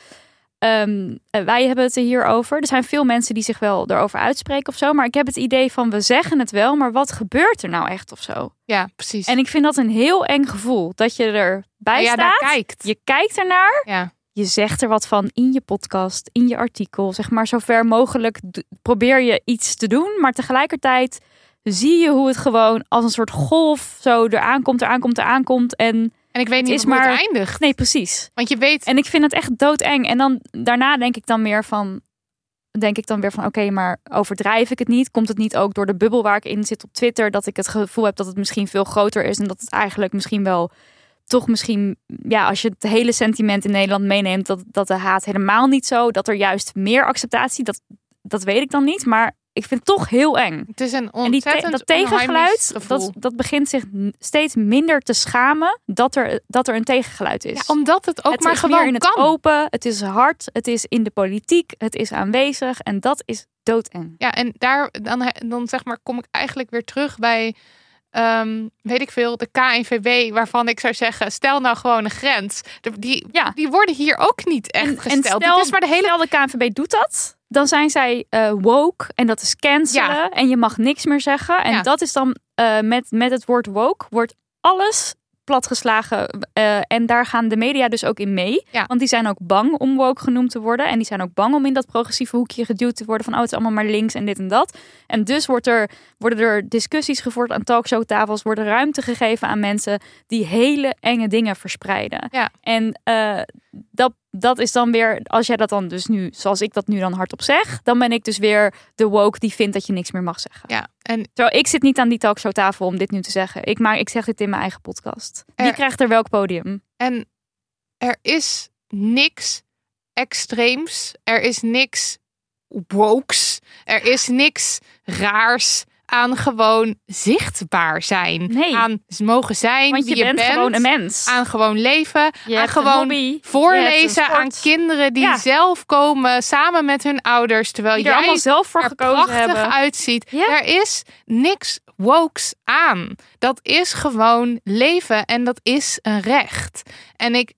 Ehm, eh, wij hebben het er hier over. Er zijn veel mensen die zich wel erover uitspreken of zo. Maar ik heb het idee van we zeggen het wel, maar wat gebeurt er nou echt of zo? ja, precies. En ik vind dat een heel eng gevoel. Dat je erbij ja, staat. kijkt. Je kijkt ernaar Ja. Je zegt er wat van in je podcast, in je artikel. Zeg maar zo ver mogelijk probeer je iets te doen. Maar tegelijkertijd zie je hoe het gewoon als een soort golf zo eraan komt, eraan komt, eraan komt. En En ik weet niet is hoe maar- het eindigt. nee, precies. Want je weet, En ik vind het echt doodeng. En dan daarna denk ik dan meer van. Denk ik dan weer van oké, maar overdrijf ik het niet? Komt het niet ook door de bubbel waar ik in zit op Twitter? Dat ik het gevoel heb dat het misschien veel groter is. En dat het eigenlijk misschien wel toch misschien, ja, als je het hele sentiment in Nederland meeneemt, dat, dat de haat helemaal niet zo. Dat er juist meer acceptatie, dat, dat weet ik dan niet. Maar ik vind het toch heel eng. het is een En die ontzettend dat tegengeluid, dat, dat begint zich steeds minder te schamen dat er, dat er een tegengeluid is. Ja, omdat het ook het maar is gewoon meer in het kan. open, het is hard, het is in de politiek, het is aanwezig en dat is doodeng. Ja, en daar dan, dan zeg maar kom ik eigenlijk weer terug bij, ehm, weet ik veel, de KNVB, waarvan ik zou zeggen, stel nou gewoon een grens. Die, Ja. die worden hier ook niet echt En, en gesteld. stel, Het is maar de hele stel de KNVB doet dat, dan zijn zij eh, woke en dat is cancelen Ja. en je mag niks meer zeggen. En Ja. dat is dan eh, met, met het woord woke wordt alles platgeslagen eh, en daar gaan de media dus ook in mee. Ja. Want die zijn ook bang om woke genoemd te worden en die zijn ook bang om in dat progressieve hoekje geduwd te worden van oh het is allemaal maar links en dit en dat. En dus wordt er, worden er discussies gevoerd aan talkshowtafels, wordt er ruimte gegeven aan mensen die hele enge dingen verspreiden. Ja. En eh, dat, dat is dan weer, als jij dat dan dus nu, zoals ik dat nu dan hardop zeg, dan ben ik dus weer de woke die vindt dat je niks meer mag zeggen. Ja, en Terwijl ik zit niet aan die talkshowtafel om dit nu te zeggen. Ik, maak, ik zeg dit in mijn eigen podcast. Wie Er- krijgt er welk podium? En er is niks extreems. Er is niks wokes. Er is niks raars aan gewoon zichtbaar zijn. Nee. Aan mogen zijn Want je wie bent, gewoon een mens. Aan gewoon leven. Je aan gewoon je voorlezen aan kinderen die Ja. zelf komen samen met hun ouders. Terwijl Die er jij allemaal zelf voor er gekozen prachtig hebben. uitziet. Ja. Er is niks wokes aan. Dat is gewoon leven en dat is een recht. En ik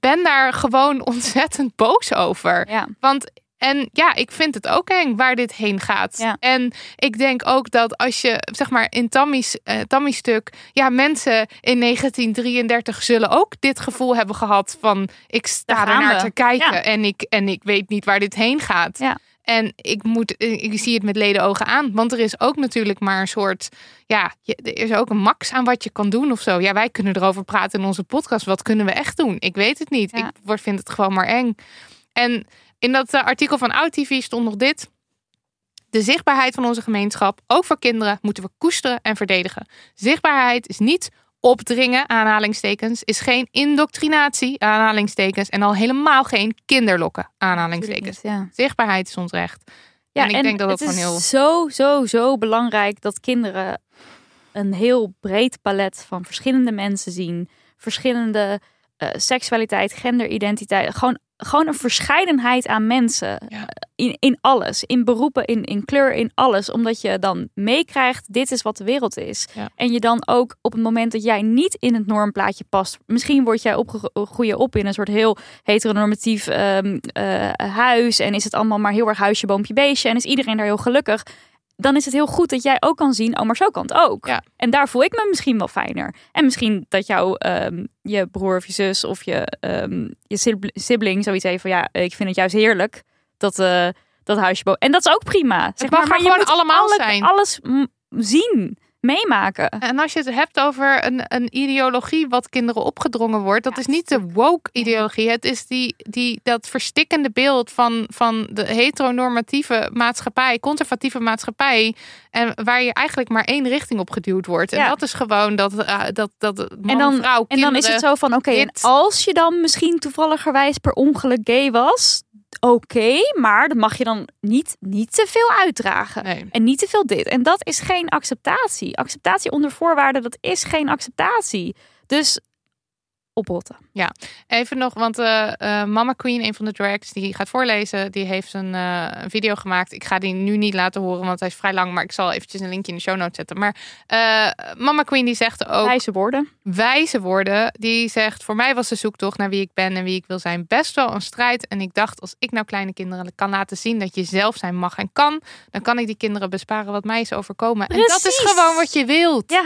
ben daar gewoon ontzettend boos over. Ja. Want en ja, ik vind het ook eng waar dit heen gaat. Ja. En ik denk ook dat als je, zeg maar, in Tammy's, eh, Tammy's stuk, ja, mensen in 1933 zullen ook dit gevoel hebben gehad van, ik sta Daar er gaan naar we. te kijken Ja. en, ik, en ik weet niet waar dit heen gaat. Ja. En ik, moet, ik zie het met ledenogen aan. Want er is ook natuurlijk maar een soort. Ja, er is ook een max aan wat je kan doen of zo. Ja, wij kunnen erover praten in onze podcast. Wat kunnen we echt doen? Ik weet het niet. Ja. Ik word, vind het gewoon maar eng. En in dat eh, artikel van OutTV stond nog dit. De zichtbaarheid van onze gemeenschap, ook voor kinderen, moeten we koesteren en verdedigen. Zichtbaarheid is niet opdringen, aanhalingstekens, is geen indoctrinatie, aanhalingstekens, en al helemaal geen kinderlokken, aanhalingstekens. Ja. Zichtbaarheid is ons recht. Ja, en ik denk dat dat gewoon is heel. zo, zo, zo belangrijk dat kinderen een heel breed palet van verschillende mensen zien. Verschillende eh, seksualiteit, genderidentiteit. Gewoon, gewoon een verscheidenheid aan mensen. Ja. In, in alles. In beroepen, in, in kleur, in alles. Omdat je dan meekrijgt, dit is wat de wereld is. Ja. En je dan ook op het moment dat jij niet in het normplaatje past. Misschien word jij opgegroeid op in een soort heel heteronormatief ehm, eh, huis. En is het allemaal maar heel erg huisje, boompje, beestje. En is iedereen daar heel gelukkig. Dan is het heel goed dat jij ook kan zien, oh, maar zo kan het ook. Ja. En daar voel ik me misschien wel fijner. En misschien dat jouw ehm, je broer of je zus of je, ehm, je sibl- sibling zoiets heeft van ja, ik vind het juist heerlijk dat, eh dat huisje boven. En dat is ook prima. Zeg maar, maar je gewoon allemaal alle- zijn. alles zien. Meemaken. En als je het hebt over een, een ideologie wat kinderen opgedrongen wordt, dat is niet de woke ideologie. Het is die, die, dat verstikkende beeld van, van de heteronormatieve maatschappij, conservatieve maatschappij. En waar je eigenlijk maar één richting op geduwd wordt. En Ja. dat is gewoon dat, eh, dat, dat man, En dan, vrouw, en dan is het zo van, oké, als je dan misschien toevalligerwijs per ongeluk gay was, oké, maar dan mag je dan niet, niet te veel uitdragen. Nee. En niet te veel dit. En dat is geen acceptatie. Acceptatie onder voorwaarden, dat is geen acceptatie. Dus oprotten. Even nog, want eh, eh, Mama Queen, een van de drags, die gaat voorlezen. Die heeft een, eh, een video gemaakt. Ik ga die nu niet laten horen, want hij is vrij lang. Maar ik zal eventjes een linkje in de show notes zetten. Maar Mama Queen die zegt ook Wijze woorden. wijze woorden. Die zegt, voor mij was de zoektocht naar wie ik ben en wie ik wil zijn best wel een strijd. En ik dacht, als ik nou kleine kinderen kan laten zien dat je zelf zijn mag en kan. Dan kan ik die kinderen besparen wat mij is overkomen. En dat is Precies. gewoon wat je wilt. Ja.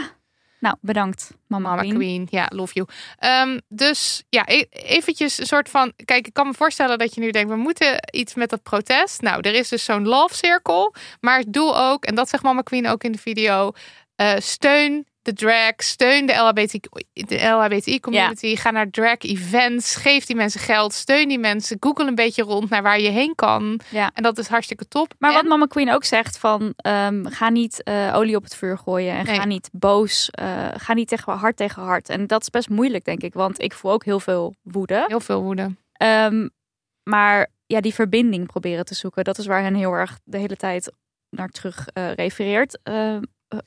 Nou, bedankt, mama, Mama Queen. Queen, ja, love you. Ehm, dus ja, e- eventjes een soort van... Kijk, ik kan me voorstellen dat je nu denkt... we moeten iets met dat protest. Nou, er is dus zo'n love circle. Maar doe ook, en dat zegt Mama Queen ook in de video... eh, steun de drag, steun de LHBTI, de LHBTI community. Ga naar drag events, geef die mensen geld, steun die mensen. Google een beetje rond naar waar je heen kan. Ja. En dat is hartstikke top. Maar En- wat Mama Queen ook zegt van ehm, ga niet eh, olie op het vuur gooien en Nee. ga niet boos, eh, ga niet tegen hard tegen hard. En dat is best moeilijk denk ik, want ik voel ook heel veel woede. Heel veel woede. Ehm, maar ja, die verbinding proberen te zoeken, dat is waar hen heel erg de hele tijd naar terug eh, refereert. Ehm, eh,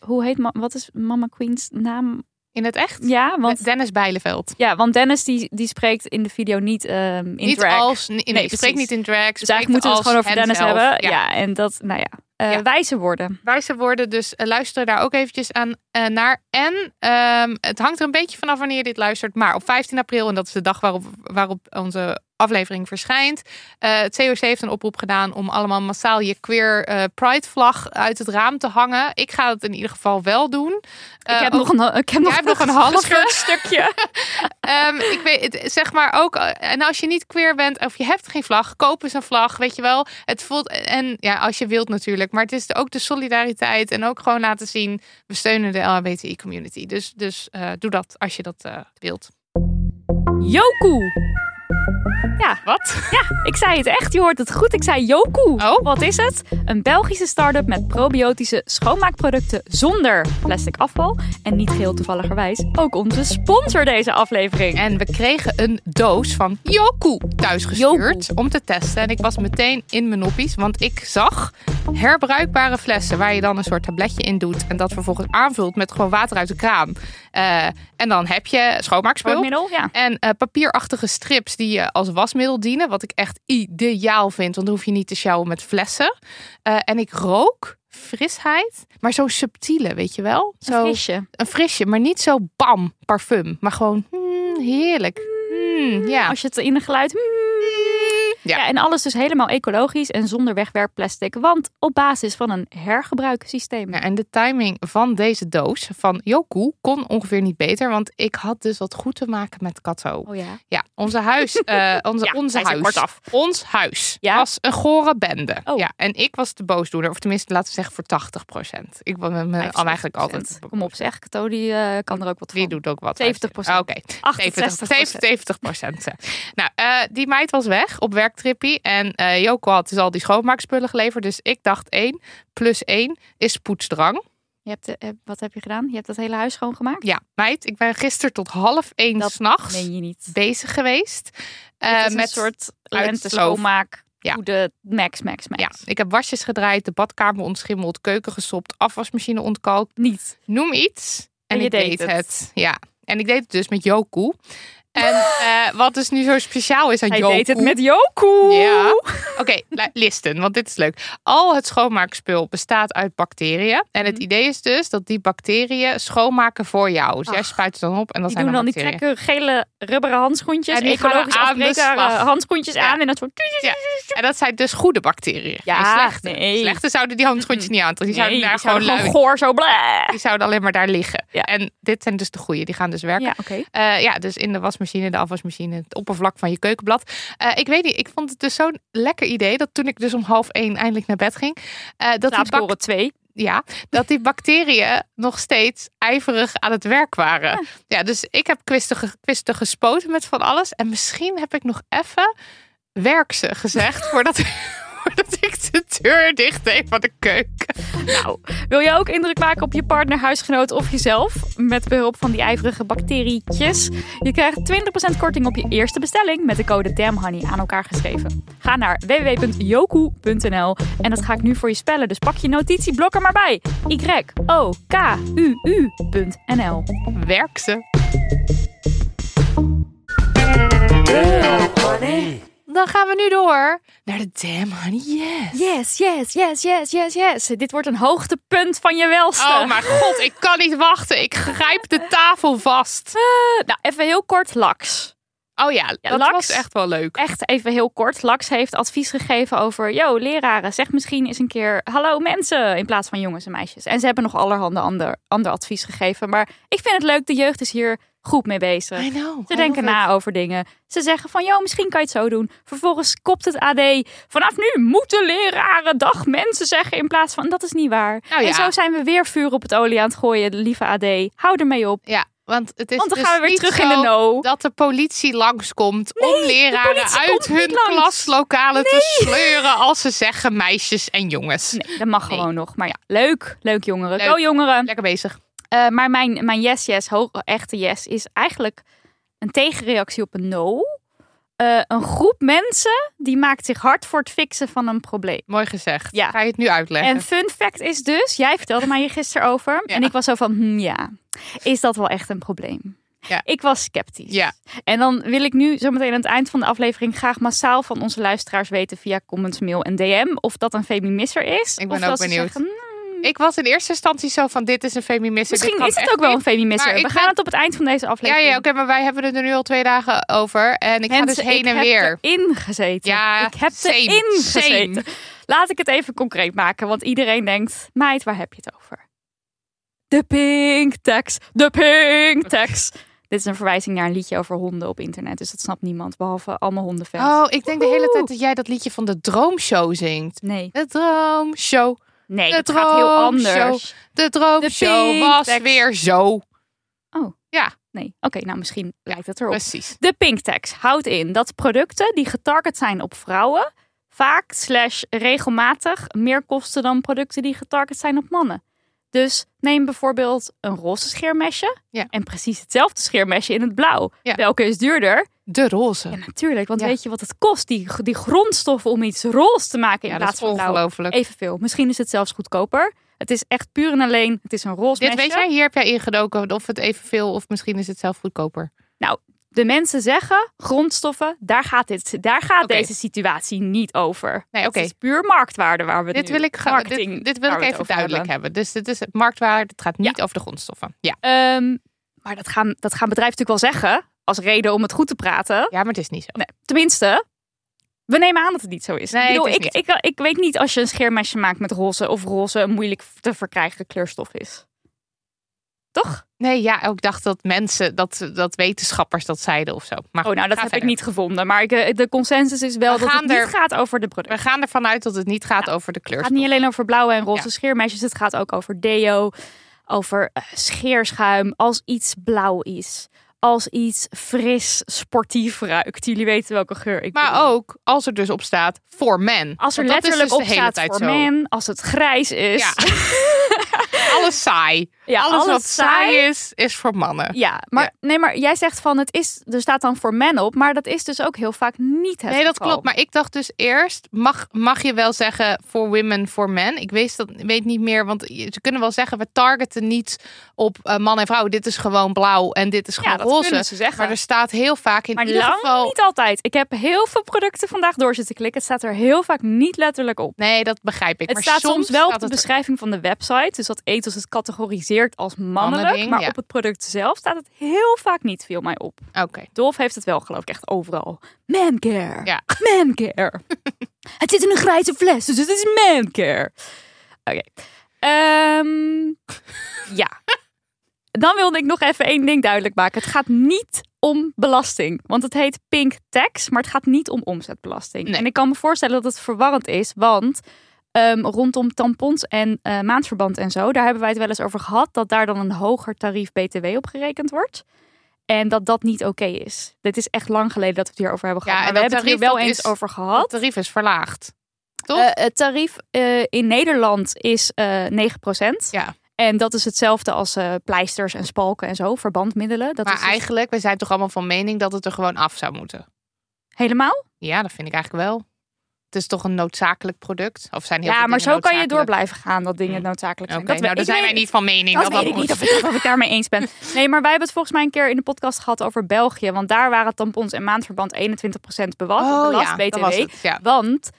hoe heet wat is Mama Queen's naam? In het echt? Ja, want Dennis Bijleveld. ja, want Dennis die, die spreekt in de video niet ehm, in niet drag. als, nee, nee, Nee, spreek precies. niet in drag. dus eigenlijk moeten we het gewoon over Dennis hebben. Ja. en dat, nou ja, eh, Ja. wijze woorden. wijze woorden. Dus eh, luister daar ook eventjes aan eh, naar. En ehm, het hangt er een beetje vanaf wanneer je dit luistert. Maar op 15 april, en dat is de dag waarop, waarop onze aflevering verschijnt. eh, het COC heeft een oproep gedaan om allemaal massaal je queer eh, pride vlag uit het raam te hangen. Ik ga het in ieder geval wel doen. ik Eh, heb ook- nog een, ik heb nog, een halve- stukje. Ehm, ik weet, zeg maar ook, en als je niet queer bent of je hebt geen vlag, koop eens een vlag, weet je wel. Het voelt, en ja, als je wilt natuurlijk, maar het is ook de solidariteit en ook gewoon laten zien, we steunen de LHBTI community. Dus, dus doe dat als je dat wilt. Yoku. Ja, Wat? ja, ik zei het echt. Je hoort het goed. Ik zei Yoku. Oh. Wat is het? Een Belgische start-up met probiotische schoonmaakproducten zonder plastic afval. En niet geheel toevalligerwijs ook onze sponsor deze aflevering. En we kregen een doos van Yoku thuisgestuurd om te testen. En ik was meteen in mijn noppies, want ik zag herbruikbare flessen waar je dan een soort tabletje in doet en dat vervolgens aanvult met gewoon water uit de kraan. Eh, en dan heb je schoonmaakspul. Ja. En eh, papierachtige strips die je als wasmiddel dienen. Wat ik echt ideaal vind. Want dan hoef je niet te sjouwen met flessen. Eh, en ik rook frisheid. Maar zo subtiele, weet je wel? Een Zo, frisje. Een frisje, maar niet zo bam parfum. Maar gewoon hmm, heerlijk. Hmm, ja. Als je het in een geluid... Ja. Ja. en alles dus helemaal ecologisch en zonder wegwerpplastic. Want op basis van een hergebruiksysteem. Ja, en de timing van deze doos van Yoku kon ongeveer niet beter. Want ik had dus wat goed te maken met Kato. Oh ja. Ja, onze huis, eh, onze, Ja, onze huis, kort af. ons huis Ja? was een gore bende. Oh. Ja, en ik was de boosdoener, of tenminste laten we zeggen voor 80 procent. Ik was met me al eigenlijk altijd. Kom op zeg, Kato die eh, kan er ook wat van. Wie doet ook wat? 70%. Ah, Oké, 70, 70 procent. Nou, eh, die meid was weg op werktrippie en eh Joko had dus al die schoonmaakspullen geleverd. Dus ik dacht één plus één is poetsdrang. Je hebt, eh, wat heb je gedaan? Je hebt het hele huis schoongemaakt? Ja, meid, ik ben gisteren tot half één Dat s'nachts bezig geweest. Eh, is een met soort lente schoonmaak. Ja. Goede max, max, max. Ja, ik heb wasjes gedraaid, de badkamer ontschimmeld, keuken gesopt, afwasmachine ontkalkt. Niet. Noem iets. En, En je ik deed, deed het. het. Ja, en ik deed het dus met Yoku. En eh, wat dus nu zo speciaal is aan Hij Yoku. deed het met Yoku. Ja. Oké, lu- listen, want dit is leuk. Al het schoonmaakspul bestaat uit bacteriën. En het Mhm. idee is dus dat die bacteriën schoonmaken voor jou. Dus jij spuit het dan op en dan Die zijn doen dan die bacteriën. trekken gele rubberen handschoentjes. En die ecologisch afbreekbare handschoentjes Ja. aan. En dat soort... Ja. En dat zijn dus goede bacteriën. Ja, slechte. nee. Slechte zouden die handschoentjes niet aantrekken. Die zouden Nee, daar die zouden gewoon lui- goor zo bleh. Die zouden alleen maar daar liggen. Ja. En dit zijn dus de goede. Die gaan dus werken. Ja. Eh, ja, dus in de wasmachine, de afwasmachine, het oppervlak van je keukenblad. Eh, ik weet niet, ik vond het dus zo'n lekker idee dat toen ik dus om half één eindelijk naar bed ging, eh, dat die bak- 2. ja, dat die bacteriën nog steeds ijverig aan het werk waren. Ja, dus ik heb kwisten, ge- kwisten gespoten met van alles. En misschien heb ik nog even werk ze gezegd voordat, voordat ik de deur dicht deed van de keuken. Nou, wil je ook indruk maken op je partner, huisgenoot of jezelf? Met behulp van die ijverige bacterietjes. Je krijgt 20% korting op je eerste bestelling met de code DAMHONEY aan elkaar geschreven. Ga naar www.yoku.nl en dat ga ik nu voor je spellen. Dus pak je notitieblok er maar bij. Y-O-K-U-U.nl Werk ze. Dan gaan we nu door naar de Damn Honey Yes. Yes, yes, yes, yes, yes, yes. Dit wordt een hoogtepunt van je welste. Oh mijn god, ik kan niet wachten. Ik grijp de tafel vast. Eh, nou, even heel kort, Lax. Oh ja, dat Lax. was echt wel leuk. Echt even heel kort. Lax heeft advies gegeven over... Yo, leraren, zeg misschien eens een keer... Hallo mensen, in plaats van jongens en meisjes. En ze hebben nog allerhande ander, ander advies gegeven. Maar ik vind het leuk, de jeugd is hier goed mee bezig. I know. Ze denken na over dingen. Ze zeggen van, joh, misschien kan je het zo doen. Vervolgens kopt het AD. Vanaf nu moeten leraren dag mensen zeggen in plaats van... Dat is niet waar. Nou ja. En zo zijn we weer vuur op het olie aan het gooien, lieve AD. Hou ermee op. Ja, want het is Want dan dus gaan we weer terug in de know. dat de politie langskomt om leraren uit hun klaslokalen te sleuren als ze zeggen meisjes en jongens. Nee, dat mag gewoon nog. Maar ja, leuk. Leuk jongeren. Leuk. Go jongeren. Lekker bezig. Eh, maar mijn, mijn yes, yes, hoog, echte yes, is eigenlijk een tegenreactie op een no. Eh, een groep mensen die maakt zich hard voor het fixen van een probleem. Mooi gezegd. Ja. Ga je het nu uitleggen? En fun fact is dus, jij vertelde mij hier gisteren over. Ja. En ik was zo van, hm, ja, is dat wel echt een probleem? Ja. Ik was sceptisch. Ja. En dan wil ik nu zometeen aan het eind van de aflevering graag massaal van onze luisteraars weten via comments, mail en DM of dat een feminisser is. Ik ben of ook dat ze benieuwd. zeggen, "Hmm, Ik was in eerste instantie zo van dit is een feminisme. Misschien is het ook wel een. Maar We gaan ben- het op het eind van deze Ja, aflevering. ja oké, maar wij hebben het er nu al twee dagen over. En ik ga dus heen ik en heb weer. erin gezeten. Ja, ik heb same, erin same. gezeten. Laat ik het even concreet maken, want iedereen denkt, meid, waar heb je het over? De pink tax, de pink tax. Dit is een verwijzing naar een liedje over honden op internet, dus dat snapt niemand, behalve allemaal hondenfans. Oh, ik denk de hele tijd dat jij dat liedje van de Droomshow zingt. Nee, De Droomshow. Nee, het gaat heel anders. De Droomshow was weer zo. Oh. Ja, Nee, oké, nou misschien lijkt het erop. precies. De pink tax houdt in dat producten die getarget zijn op vrouwen vaak slash regelmatig meer kosten dan producten die getarget zijn op mannen. Dus neem bijvoorbeeld een roze scheermesje Ja. en precies hetzelfde scheermesje in het blauw. Ja. Welke is duurder? De roze. Ja, natuurlijk, want Ja. weet je wat het kost? Die, die grondstoffen om iets roze te maken in Ja, dat plaats is van blauw. ongelooflijk. Evenveel. Misschien is het zelfs goedkoper. Het is echt puur en alleen, het is een roze Dit mesje. weet jij, hier heb jij ingedoken of het evenveel of misschien is het zelf goedkoper. De mensen zeggen, grondstoffen, daar gaat, dit, daar gaat deze situatie niet over. Nee, oké. Het is puur marktwaarde waar we het Dit nu- wil ik, marketing dit, dit wil ik even duidelijk hebben. hebben. Dus dit is het marktwaarde, het gaat niet over de grondstoffen. Ja. Ehm, maar dat gaan, dat gaan bedrijven natuurlijk wel zeggen als reden om het goed te praten. ja, maar het is niet zo. Nee, tenminste, we nemen aan dat het niet zo is. Nee, ik, bedoel, het is ik, ik, ik weet niet als je een scheermesje maakt met roze of roze een moeilijk te verkrijgen kleurstof is. Toch? Nee, ja, ik dacht dat mensen, dat, dat wetenschappers dat zeiden of zo. Maar Oh, nou, dat heb verder. ik niet gevonden. Maar ik, eh, de consensus is wel We dat het niet gaat over de producten. We gaan ervan uit dat het niet gaat over de Het kleur. gaat niet alleen over blauwe en roze Ja. scheermesjes. Het gaat ook over deo, over eh, scheerschuim. Als iets blauw is. Als iets fris, sportief ruikt. Jullie weten welke geur ik bedoel. Maar ook als er dus op staat voor men. Als er Want letterlijk dus op staat voor zo. men. Als het grijs is. Ja. Alles saai. Ja, alles, alles wat saai is, is voor mannen. Ja, maar, Nee, maar jij zegt van het is, er staat dan voor men op, maar dat is dus ook heel vaak niet het Nee, dat geval. klopt. Maar ik dacht dus eerst, mag, mag je wel zeggen voor women, voor men? Ik weet, dat, weet niet meer, want ze kunnen wel zeggen, we targeten niet op eh, man en vrouw. Dit is gewoon blauw en dit is Ja, gewoon dat roze. kunnen ze zeggen. Maar er staat heel vaak in Maar ieder lang geval... niet altijd. Ik heb heel veel producten vandaag door zitten klikken. Het staat er heel vaak niet letterlijk op. Nee, dat begrijp ik. Het maar staat soms wel op de er. beschrijving van de website. Dus dat ethos het als mannelijk. Maar ja. op het product zelf staat het heel vaak niet, viel mij op. Oké. Dolf heeft het wel geloof ik echt overal. Mancare. Ja. Mancare. het zit in een grijze fles, dus het is mancare. Oké. Ehm, ja. Dan wilde ik nog even één ding duidelijk maken. Het gaat niet om belasting. Want het heet pink tax, maar het gaat niet om omzetbelasting. Nee. En ik kan me voorstellen dat het verwarrend is, want ehm, rondom tampons en eh, maandverband en zo. Daar hebben wij het wel eens over gehad. Dat daar dan een hoger tarief BTW op gerekend wordt. En dat dat niet oké is. Dit is echt lang geleden dat we het hierover hebben gehad. Ja, en we hebben het hier wel eens is- over gehad. Het tarief is verlaagd. Toch? Eh, het tarief eh, in Nederland is eh 9%. Ja. En dat is hetzelfde als pleisters en spalken en zo, verbandmiddelen. Dat maar is dus eigenlijk, we zijn toch allemaal van mening dat het er gewoon af zou moeten. helemaal. Ja, dat vind ik eigenlijk wel. Het is toch een noodzakelijk product? Of zijn heel Ja, maar zo kan je door blijven gaan dat dingen noodzakelijk zijn. Dat nou, ik zijn weet- wij niet van mening Dat dat weet dat ik niet of ik, of ik daarmee eens ben. Nee, maar wij hebben het volgens mij een keer in de podcast gehad over België. Want daar waren tampons en maandverband 21% bewast, Oh, belast ja, BTW. het, ja. Want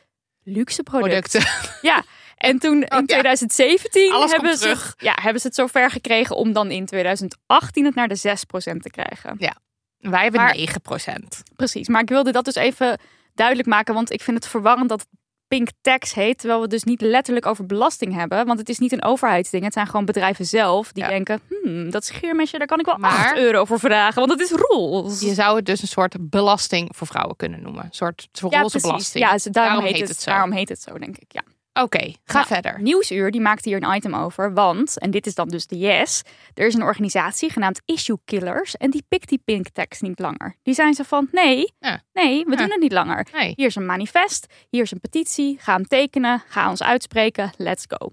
luxe producten. Producten. Ja, en toen in ja. 2017 Alles hebben ze, terug. ja, hebben ze het zover gekregen om dan in 2018 het naar de 6% te krijgen. Ja, wij hebben Maar- 9%. Precies, maar ik wilde dat dus even duidelijk maken, want ik vind het verwarrend dat het pink tax heet, terwijl we het dus niet letterlijk over belasting hebben, want het is niet een overheidsding, het zijn gewoon bedrijven zelf die Ja. denken, hmm, dat scheermesje, daar kan ik wel Maar- 8 euro voor vragen, want het is roze. Je zou het dus een soort belasting voor vrouwen kunnen noemen. Een soort roze belasting. Ja, ze- daarom, heet, het, zo. daarom heet het zo, denk ik. Ja. Oké, ga Nou, verder. Nieuwsuur die maakte hier een item over, want, en dit is dan dus de yes, er is een organisatie genaamd Issue Killers en die pikt die pink tax niet langer. Die zijn ze van, nee, Ja. nee, we Ja. doen het niet langer. Nee. Hier is een manifest, hier is een petitie, ga hem tekenen, ga ons uitspreken, let's go.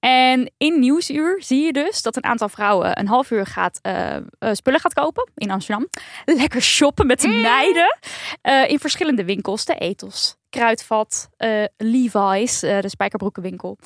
En in Nieuwsuur zie je dus dat een aantal vrouwen een half uur gaat, eh, eh, spullen gaat kopen in Amsterdam. Lekker shoppen met de meiden eh, in verschillende winkels. De Ethos, Kruidvat, eh, Levi's, de spijkerbroekenwinkel.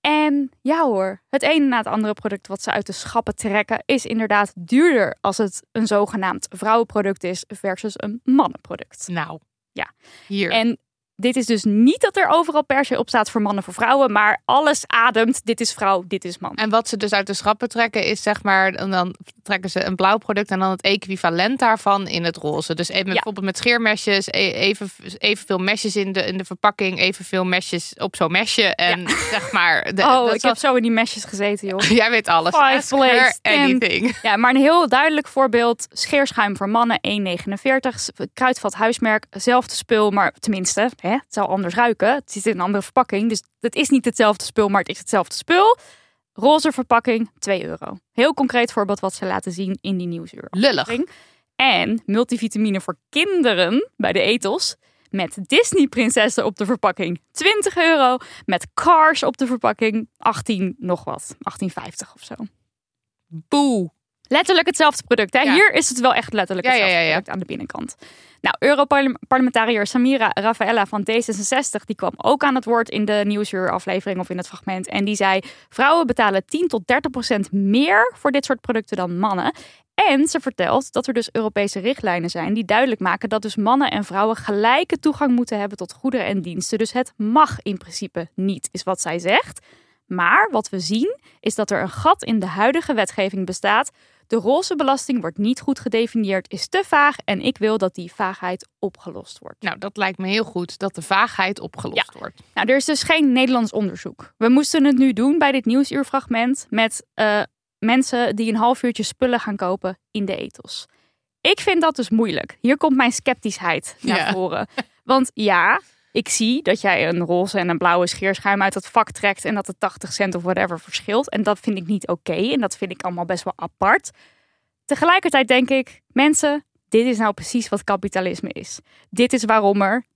En ja hoor, het ene na het andere product wat ze uit de schappen trekken is inderdaad duurder als het een zogenaamd vrouwenproduct is versus een mannenproduct. Nou, Ja. hier. En dit is dus niet dat er overal per se op staat voor mannen voor vrouwen, maar alles ademt. Dit is vrouw, dit is man. En wat ze dus uit de schappen trekken is zeg maar, en dan trekken ze een blauw product en dan het equivalent daarvan in het roze. Dus even, bijvoorbeeld met scheermesjes, e- even, evenveel mesjes in de, in de verpakking, evenveel mesjes op zo'n mesje. En zeg maar, de, oh, ik heb zo in die mesjes gezeten, joh. jij weet alles. Five anything. Ja, maar een heel duidelijk voorbeeld. Scheerschuim voor mannen, 1,49. Kruidvat huismerk, zelfde spul, maar tenminste, hè, het zou anders ruiken. Het zit in een andere verpakking, dus het is niet hetzelfde spul, maar het is hetzelfde spul. Roze verpakking, 2 euro. Heel concreet voorbeeld wat ze laten zien in die nieuwsuur. Lullig. En multivitamine voor kinderen bij de ethos. Met Disney-prinsessen op de verpakking 20 euro. Met Cars op de verpakking 18 nog wat. 18,50 of zo. Boe. Letterlijk hetzelfde product. Hè? Ja. Hier is het wel echt letterlijk hetzelfde ja, ja. product aan de binnenkant. Nou, Europarlementariër Samira Rafaela van D66 die kwam ook aan het woord in de Nieuwsuur-aflevering of in het fragment. En die zei: vrouwen betalen 10 tot 30 procent meer voor dit soort producten dan mannen. En ze vertelt dat er dus Europese richtlijnen zijn die duidelijk maken dat dus mannen en vrouwen gelijke toegang moeten hebben tot goederen en diensten. Dus het mag in principe niet, is wat zij zegt. Maar wat we zien is dat er een gat in de huidige wetgeving bestaat. De roze belasting wordt niet goed gedefinieerd, is te vaag en ik wil dat die vaagheid opgelost wordt. Nou, dat lijkt me heel goed dat de vaagheid opgelost wordt. Nou, er is dus geen Nederlands onderzoek. We moesten het nu doen bij dit nieuwsuurfragment met eh, mensen die een half uurtje spullen gaan kopen in de ethos. Ik vind dat dus moeilijk. Hier komt mijn sceptischheid naar Ja. voren. Want ja, ik zie dat jij een roze en een blauwe scheerschuim uit het vak trekt en dat het 80 cent of whatever verschilt. En dat vind ik niet oké en dat vind ik allemaal best wel apart. Tegelijkertijd denk ik, mensen, dit is nou precies wat kapitalisme is. Dit is waarom er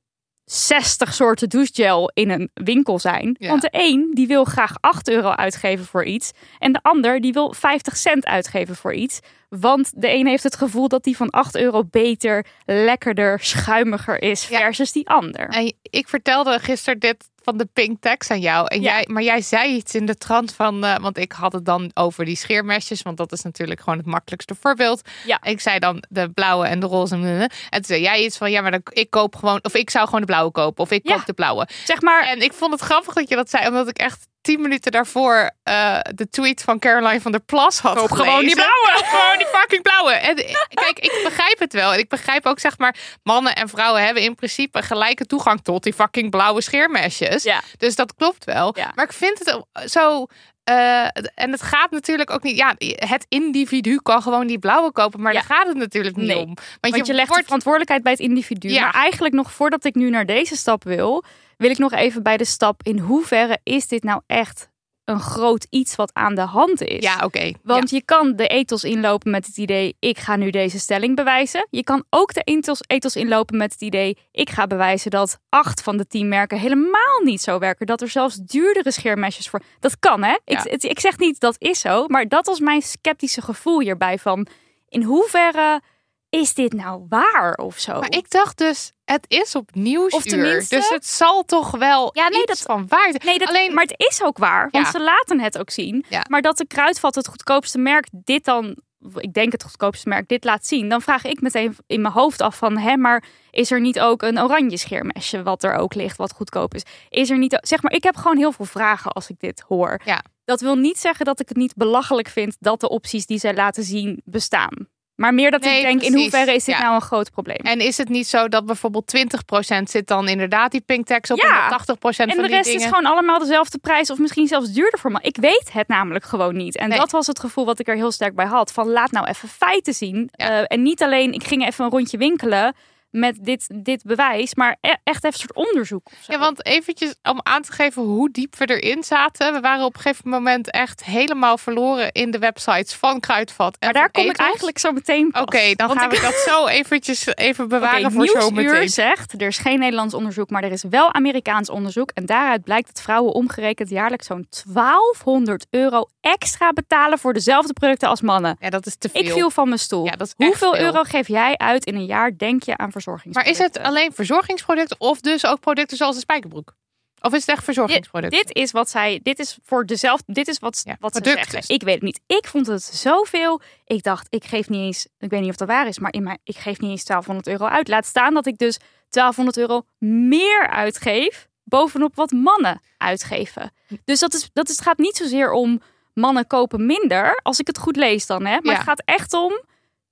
60 soorten douchegel in een winkel zijn. Ja. Want de een die wil graag 8 euro uitgeven voor iets. En de ander die wil 50 cent uitgeven voor iets. Want de een heeft het gevoel dat die van 8 euro beter, lekkerder, schuimiger is Ja. versus die ander. En ik vertelde gisteren dit van de pink tax aan jou. En Ja. jij, maar jij zei iets in de trant van... eh, want ik had het dan over die scheermesjes. Want dat is natuurlijk gewoon het makkelijkste voorbeeld. Ja. Ik zei dan de blauwe en de roze. En toen zei jij iets van... Ja, maar dan, ik koop gewoon... Of ik zou gewoon de blauwe kopen. Of ik Ja. koop de blauwe. Zeg maar, En ik vond het grappig dat je dat zei. Omdat ik echt tien minuten daarvoor eh, de tweet van Caroline van der Plas had Koop gewoon die blauwe. Gewoon die fucking blauwe. En eh, kijk, ik begrijp het wel. En ik begrijp ook, zeg maar, mannen en vrouwen hebben in principe gelijke toegang tot die fucking blauwe scheermesjes. Ja. Dus dat klopt wel. Ja. Maar ik vind het zo eh, en het gaat natuurlijk ook niet. Ja, het individu kan gewoon die blauwe kopen, maar Ja. daar gaat het natuurlijk niet Nee. om. Want, je, legt de verantwoordelijkheid bij het individu. Ja. Maar eigenlijk nog voordat ik nu naar deze stap wil, wil ik nog even bij de stap in hoeverre is dit nou echt een groot iets wat aan de hand is. Ja, oké. Want je kan de ethos inlopen met het idee, ik ga nu deze stelling bewijzen. Je kan ook de ethos, ethos inlopen met het idee, ik ga bewijzen dat acht van de tien merken helemaal niet zo werken. Dat er zelfs duurdere scheermesjes voor... Dat kan, hè? Ik, Ja. ik zeg niet dat is zo, maar dat was mijn sceptische gevoel hierbij van... In hoeverre is dit nou waar of zo? Maar ik dacht dus, het is op nieuwsuur. Of tenminste- Dus het zal toch wel Ja, nee, iets dat- van waar zijn. Nee, dat, Alleen, maar het is ook waar, want Ja. ze laten het ook zien. Ja. Maar dat de kruidvat het goedkoopste merk dit dan, ik denk het goedkoopste merk, dit laat zien, dan vraag ik meteen in mijn hoofd af van, hè, maar is er niet ook een oranje scheermesje wat er ook ligt, wat goedkoop is? Is er niet, zeg maar, ik heb gewoon heel veel vragen als ik dit hoor. Ja. Dat wil niet zeggen dat ik het niet belachelijk vind dat de opties die zij laten zien bestaan. Maar meer dat Nee, ik denk, in hoeverre is dit Ja. nou een groot probleem? En is het niet zo dat bijvoorbeeld 20% zit dan inderdaad die pink tax op Ja. en dan 80% En van de die rest dingen? is gewoon allemaal dezelfde prijs of misschien zelfs duurder voor me. Ik weet het namelijk gewoon niet. En Nee. dat was het gevoel wat ik er heel sterk bij had. Van laat nou even feiten zien. Ja. Eh, en niet alleen, ik ging even een rondje winkelen met dit, dit bewijs, maar e- echt even een soort onderzoek. Ja, want eventjes om aan te geven hoe diep we erin zaten. We waren op een gegeven moment echt helemaal verloren in de websites van Kruidvat. En maar daar kom ik eigenlijk zo meteen. Oké, dan Want gaan ik- we dat zo eventjes even bewaren voor zo meteen. zegt, er is geen Nederlands onderzoek, maar er is wel Amerikaans onderzoek. En daaruit blijkt dat vrouwen omgerekend jaarlijks zo'n 1200 euro extra betalen voor dezelfde producten als mannen. Ja, dat is te veel. Ik viel van mijn stoel. Ja, Hoeveel veel. euro geef jij uit in een jaar, denk je, aan Maar is het alleen verzorgingsproducten of dus ook producten zoals de spijkerbroek? Of is het echt verzorgingsproducten? Dit is wat zij, dit is voor dezelfde, dit is wat, Ja, wat ze zeggen. Ik weet het niet. Ik vond het zoveel. Ik dacht, ik geef niet eens, ik weet niet of dat waar is, maar in mijn, ik geef niet eens 1200 euro uit. Laat staan dat ik dus 1200 euro meer uitgeef bovenop wat mannen uitgeven. Dus dat is, dat is, het gaat niet zozeer om mannen kopen minder, als ik het goed lees dan, hè. Maar Ja. het gaat echt om,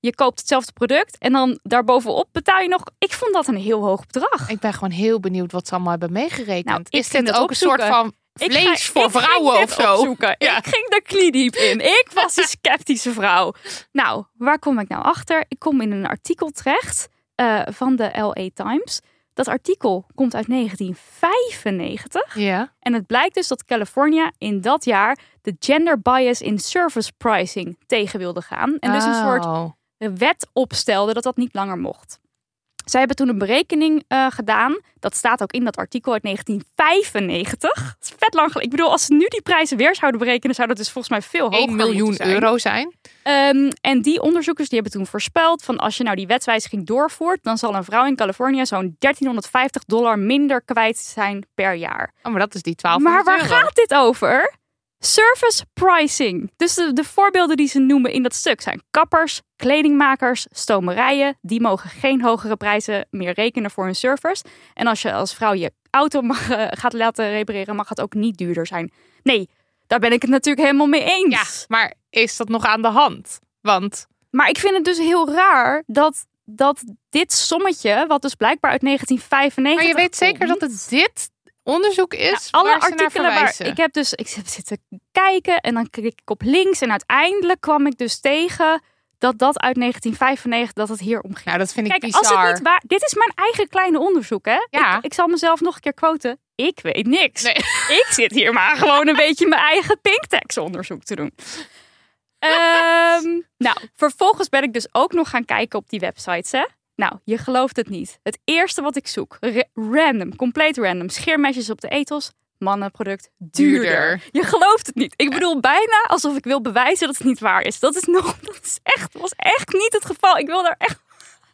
je koopt hetzelfde product en dan daarbovenop betaal je nog. Ik vond dat een heel hoog bedrag. Ik ben gewoon heel benieuwd wat ze allemaal hebben meegerekend. Nou, is dit ook een soort van Ik vlees ga- voor ik vrouwen of zo? opzoeken. Ja. Ik ging er kniediep in. Ik was die sceptische vrouw. Nou, waar kom ik nou achter? Ik kom in een artikel terecht eh, van de LA Times. Dat artikel komt uit 1995. Ja. En het blijkt dus dat California in dat jaar de gender bias in service pricing tegen wilde gaan. En dus een soort Oh. wet opstelde dat dat niet langer mocht. Zij hebben toen een berekening eh, gedaan. Dat staat ook in dat artikel uit 1995. Dat is vet lang geleden. Ik bedoel, als ze nu die prijzen weer zouden berekenen, zou dat dus volgens mij veel hoger 1 miljoen zijn. euro zijn. Ehm, en die onderzoekers die hebben toen voorspeld van als je nou die wetswijziging doorvoert, dan zal een vrouw in Californië zo'n 1350 dollar minder kwijt zijn per jaar. Oh, maar dat is die 12 Maar waar euro. gaat dit over? Service pricing. Dus de, de voorbeelden die ze noemen in dat stuk zijn kappers, kledingmakers, stomerijen. Die mogen geen hogere prijzen meer rekenen voor hun service. En als je als vrouw je auto mag, eh, gaat laten repareren, mag het ook niet duurder zijn. Nee, daar ben ik het natuurlijk helemaal mee eens. Ja, maar is dat nog aan de hand? Want Maar ik vind het dus heel raar dat, dat dit sommetje, wat dus blijkbaar uit 1995. maar je weet zeker dat het dit onderzoek is alle waar artikelen waar ik heb dus ik heb zitten kijken en dan klik ik op links en uiteindelijk kwam ik dus tegen dat dat uit 1995 dat het hier om ging. Nou, dat vind ik Kijk, bizar. als het niet waar, dit is mijn eigen kleine onderzoek, hè? Ja. Ik, ik zal mezelf nog een keer quoten. Ik weet niks. Nee. Ik zit hier maar gewoon een beetje mijn eigen pinktex onderzoek te doen. Ehm, nou, vervolgens ben ik dus ook nog gaan kijken op die websites, hè? Nou, je gelooft het niet. Het eerste wat ik zoek, ra- random, compleet random, scheermesjes op de ethos, mannenproduct, duurder. Duurder. Je gelooft het niet. Ik bedoel bijna alsof ik wil bewijzen dat het niet waar is. Dat is nog, dat is echt, was echt niet het geval. Ik wil daar echt,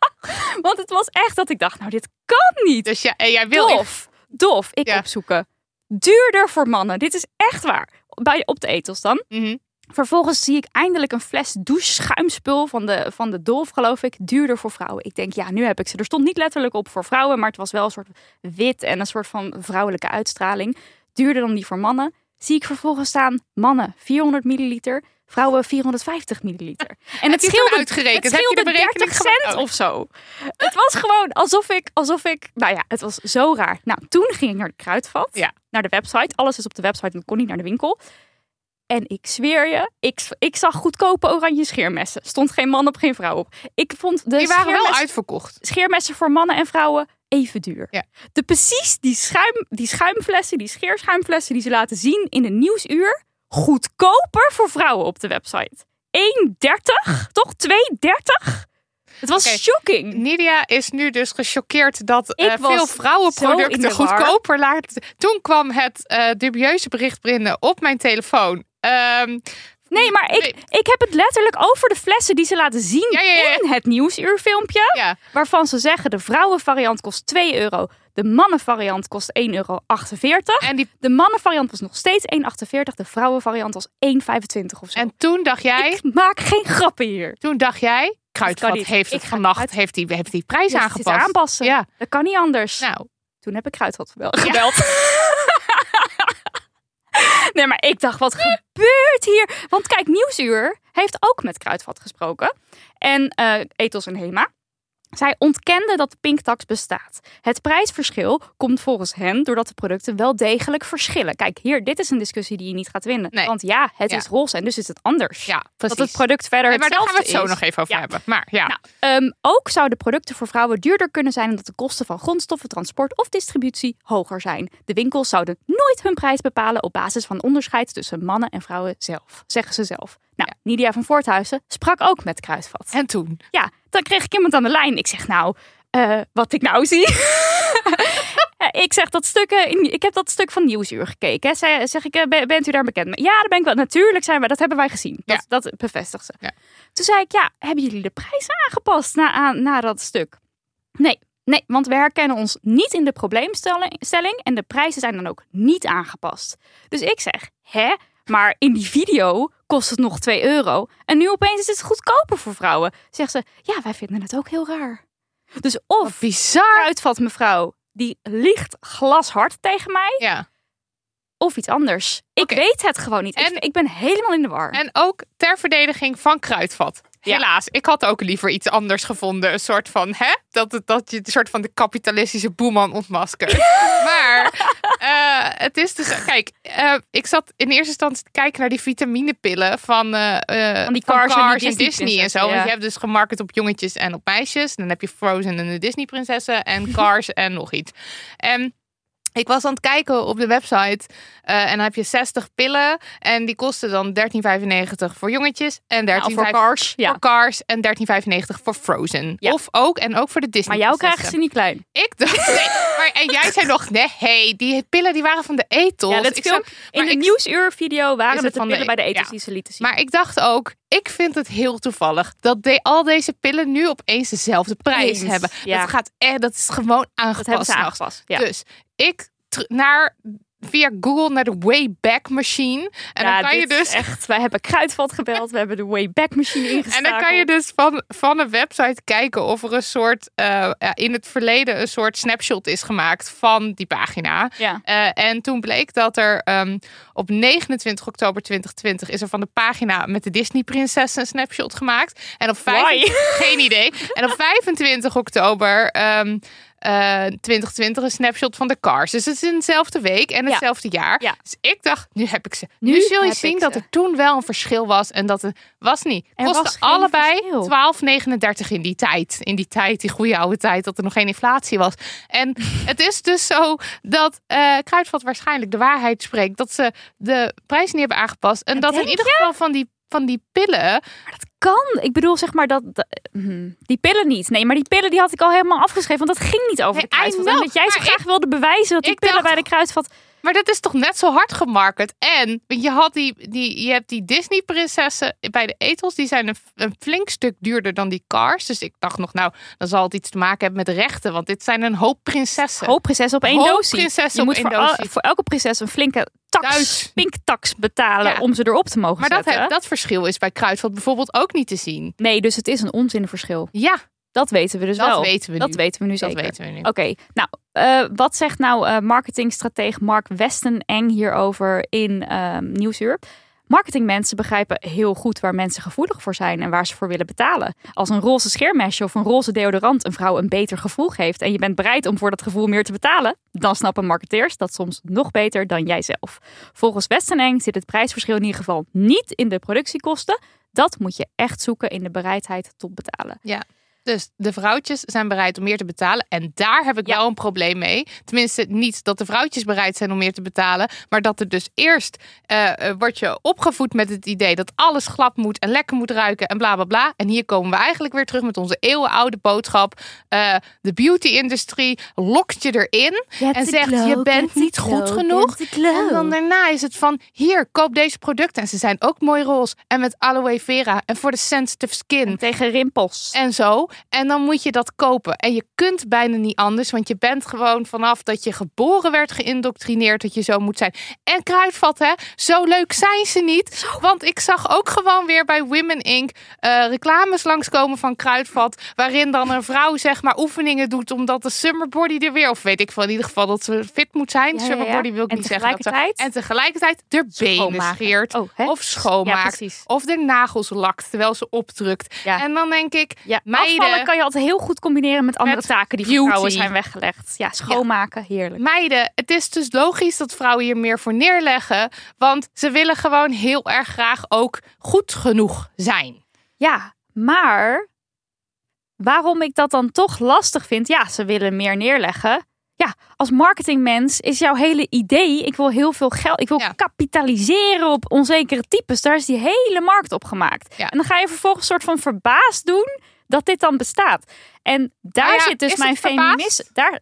want het was echt dat ik dacht, nou dit kan niet. Dus ja, jij wil Dof, dof, ik Ja. opzoeken. Duurder voor mannen. Dit is echt waar. Bij, op de ethos dan. Mhm. Vervolgens zie ik eindelijk een fles doucheschuimspul van de, van de Dolf, geloof ik, duurder voor vrouwen. Ik denk, ja, nu heb ik ze. Er stond niet letterlijk op voor vrouwen, maar het was wel een soort wit en een soort van vrouwelijke uitstraling. Duurder dan die voor mannen. Zie ik vervolgens staan, mannen 400 milliliter, vrouwen 450 milliliter. En het scheelde, uitgerekend? het Heb je de scheelde berekening 30 cent? Oh. of zo. Het was gewoon alsof ik, alsof ik, nou ja, het was zo raar. Nou, toen ging ik naar de kruidvat, Ja. naar de website. Alles is op de website, en ik kon niet naar de winkel. En ik zweer je, ik, ik zag goedkope oranje scheermessen. Stond geen man op, geen vrouw op. Ik vond de Die waren wel uitverkocht. scheermessen voor mannen en vrouwen even duur. Ja. De precies die, schuim, die schuimflessen, die scheerschuimflessen die ze laten zien in de nieuwsuur, goedkoper voor vrouwen op de website. 1,30? Toch 2,30? Het was shocking. Nidia is nu dus gechoqueerd dat was veel vrouwenproducten goedkoper laten. Toen kwam het eh, dubieuze bericht binnen op mijn telefoon. Ehm, Nee, maar ik, ik heb het letterlijk over de flessen die ze laten zien Ja, ja, ja. in het nieuwsuurfilmpje. Waarvan ze zeggen de vrouwenvariant kost 2 euro. De mannenvariant kost 1,48 euro. En, die, De mannenvariant was nog steeds 1,48. De vrouwenvariant was 1,25 of zo. en toen dacht jij, ik maak geen grappen hier. toen dacht jij, Kruidvat heeft het vannacht, uit- heeft die, heeft die prijs Ja, het aangepast. aanpassen. Ja, Dat kan niet anders. nou, Toen heb ik Kruidvat gebeld. gebeld. nee, maar ik dacht, wat gebeurt hier? Want kijk, Nieuwsuur heeft ook met Kruidvat gesproken. En Ethos en Hema. Zij ontkenden dat de pinktax bestaat. Het prijsverschil komt volgens hen doordat de producten wel degelijk verschillen. Kijk, hier, dit is een discussie die je niet gaat winnen. Nee. Want ja, het Ja. is roze en dus is het anders. ja, precies. dat het product verder Nee, maar daar gaan we het hetzelfde zo nog even over Ja. hebben. Maar ja, Nou, Ehm, ook zouden producten voor vrouwen duurder kunnen zijn omdat de kosten van grondstoffen, transport of distributie hoger zijn. De winkels zouden nooit hun prijs bepalen op basis van onderscheid tussen mannen en vrouwen zelf, zeggen ze zelf. Nou, Nidia van Voorthuizen sprak ook met Kruidvat. en toen? Ja, dan kreeg ik iemand aan de lijn. Ik zeg nou, eh, wat ik nou zie. Eh, ik zeg dat stuk, ik heb dat stuk van Nieuwsuur gekeken. hè. Zij, zeg ik, eh, ben- bent u daar bekend mee? Ja, daar ben ik wel. Natuurlijk zijn we, dat hebben wij gezien. Dat, dat bevestigt ze. Ja. Toen zei ik, ja, hebben jullie de prijs aangepast na, aan, na dat stuk? Nee, nee, want we herkennen ons niet in de probleemstelling stelling en de prijzen zijn dan ook niet aangepast. Dus ik zeg, hè? Maar in die video kost het nog 2 euro. En nu opeens is het goedkoper voor vrouwen. Zegt ze, ja, wij vinden het ook heel raar. Dus of Bizar. kruidvat mevrouw, die liegt glashard tegen mij, Ja. of iets anders. Ik weet het gewoon niet. En- ik, ik ben helemaal in de war. En ook ter verdediging van Kruidvat. Ja. Helaas, ik had ook liever iets anders gevonden. Een soort van, hè? Dat, het- dat je een soort van de kapitalistische boeman ontmaskert. maar eh, het is dus... Kijk, eh, ik zat in eerste instantie te kijken naar die vitaminepillen van, eh, Van die Cars en Disney Disney en zo. Want je hebt dus gemarket op jongetjes en op meisjes. Dan heb je Frozen en de Disney prinsessen en Cars en nog iets. En ik was aan het kijken op de website eh, en dan heb je 60 pillen en die kosten dan 13,95 voor jongetjes en 13,95 Nou, voor cars, ja. voor Cars en 13,95 voor Frozen. Ja. Of ook en ook voor de Disney. Maar jou krijgen ze niet klein. Ik dacht, nee, maar en jij zei nog, nee, hey, die pillen die waren van de ethos. Ja, dat Ik film, in de nieuwsuur-video waren het van de- pillen bij de ethos ja. die ze lieten zien. Maar ik dacht ook, ik vind het heel toevallig dat de, al deze pillen nu opeens dezelfde prijs Eens, hebben. Dat gaat echt, dat is gewoon aangepast. dat hebben ze aangepast. Dus ik naar via Google naar de Wayback Machine en ja, dan kan je dus echt. Wij hebben Kruidvat gebeld, we hebben de Wayback Machine En ingesteld. dan kan je dus van, van een website kijken of er een soort eh, in het verleden een soort snapshot is gemaakt van die pagina. Ja. Eh, en toen bleek dat er ehm, op 29 oktober 2020 is er van de pagina met de Disney prinsessen een snapshot gemaakt. En op vijf, Why? geen idee. En op 25 oktober ehm, eh, 2020 een snapshot van de Cars. Dus het is in dezelfde week en Ja. hetzelfde jaar. Ja. Dus ik dacht, nu heb ik ze. Nu, Nu zul je zien dat er toen wel een verschil was en dat het was niet. Er Kostte allebei verschil. 12,39 in die tijd. In die tijd, die goede oude tijd, dat er nog geen inflatie was. En het is dus zo dat eh Kruidvat waarschijnlijk de waarheid spreekt. Dat ze de prijs niet hebben aangepast. En dat in ieder geval van die, van die pillen. Kan. Ik bedoel, zeg maar dat. dat- hm, die pillen niet. Nee, maar die pillen die had ik al helemaal afgeschreven. Want dat ging niet over Nee, de kruidvat. Know, En dat jij zo maar graag ik- wilde bewijzen dat die ik pillen dacht- bij de kruidvat. Maar dat is toch net zo hard gemarket. En je, had die, die, je hebt die Disney prinsessen bij de etels. Die zijn een, een flink stuk duurder dan die cars. Dus ik dacht nog, nou, dan zal het iets te maken hebben met rechten. Want dit zijn een hoop prinsessen. Hoop prinses op één doosje. Je op moet één voor, al- voor elke prinses een flinke tax, pinktax betalen Ja. om ze erop te mogen Maar dat, zetten. dat verschil is bij Kruidvat bijvoorbeeld ook niet te zien. Nee, dus het is een onzinverschil. Ja, Dat weten we dus dat wel. weten we dat nu. weten we nu dat zeker. weten we nu. Oké, nou, eh, wat zegt nou eh marketingstratege Mark Westeneng hierover in ehm Nieuwsuur? Marketingmensen begrijpen heel goed waar mensen gevoelig voor zijn en waar ze voor willen betalen. Als een roze scheermesje of een roze deodorant een vrouw een beter gevoel geeft en je bent bereid om voor dat gevoel meer te betalen, dan snappen marketeers dat soms nog beter dan jijzelf. Volgens Westeneng zit het prijsverschil in ieder geval niet in de productiekosten. Dat moet je echt zoeken in de bereidheid tot betalen. Ja. Dus de vrouwtjes zijn bereid om meer te betalen. En daar heb ik wel een probleem mee. Tenminste, niet dat de vrouwtjes bereid zijn om meer te betalen. Maar dat er dus eerst uh, wordt je opgevoed met het idee dat alles glad moet en lekker moet ruiken en bla bla bla. En hier komen we eigenlijk weer terug met onze eeuwenoude boodschap. Uh, de beauty-industrie lokt je erin en zegt glow, je bent niet goed genoeg. En dan daarna is het van hier, koop deze producten. En ze zijn ook mooi roze en met aloe vera en voor de sensitive skin. En tegen rimpels. En zo. En dan moet je dat kopen. En je kunt bijna niet anders, want je bent gewoon vanaf dat je geboren werd geïndoctrineerd dat je zo moet zijn. En kruidvat, hè? Zo leuk zijn ze niet. Want ik zag ook gewoon weer bij Women Inc. Uh, reclames langskomen van kruidvat. Waarin dan een vrouw zeg maar oefeningen doet omdat de summer body er weer, of weet ik van in ieder geval dat ze fit moet zijn. Ja, summer body wil ik niet zeggen. Dat ze, en tegelijkertijd de benen scheert. Oh, of schoonmaakt. of de nagels lakt terwijl ze opdrukt. En dan denk ik, ja, meiden, afvallen kan je altijd heel goed combineren met andere taken die voor vrouwen zijn weggelegd. Ja, schoonmaken, heerlijk. Meiden, het is dus logisch dat vrouwen hier meer voor neerleggen. Want ze willen gewoon heel erg graag ook goed genoeg zijn. Ja, maar waarom ik dat dan toch lastig vind? Ja, ze willen meer neerleggen. Ja, als marketingmens is jouw hele idee: ik wil heel veel geld, ik wil kapitaliseren op onzekere types. Daar is die hele markt op gemaakt. En dan ga je vervolgens een soort van verbaasd doen dat dit dan bestaat. En daar ja, zit dus mijn feminisme. Daar,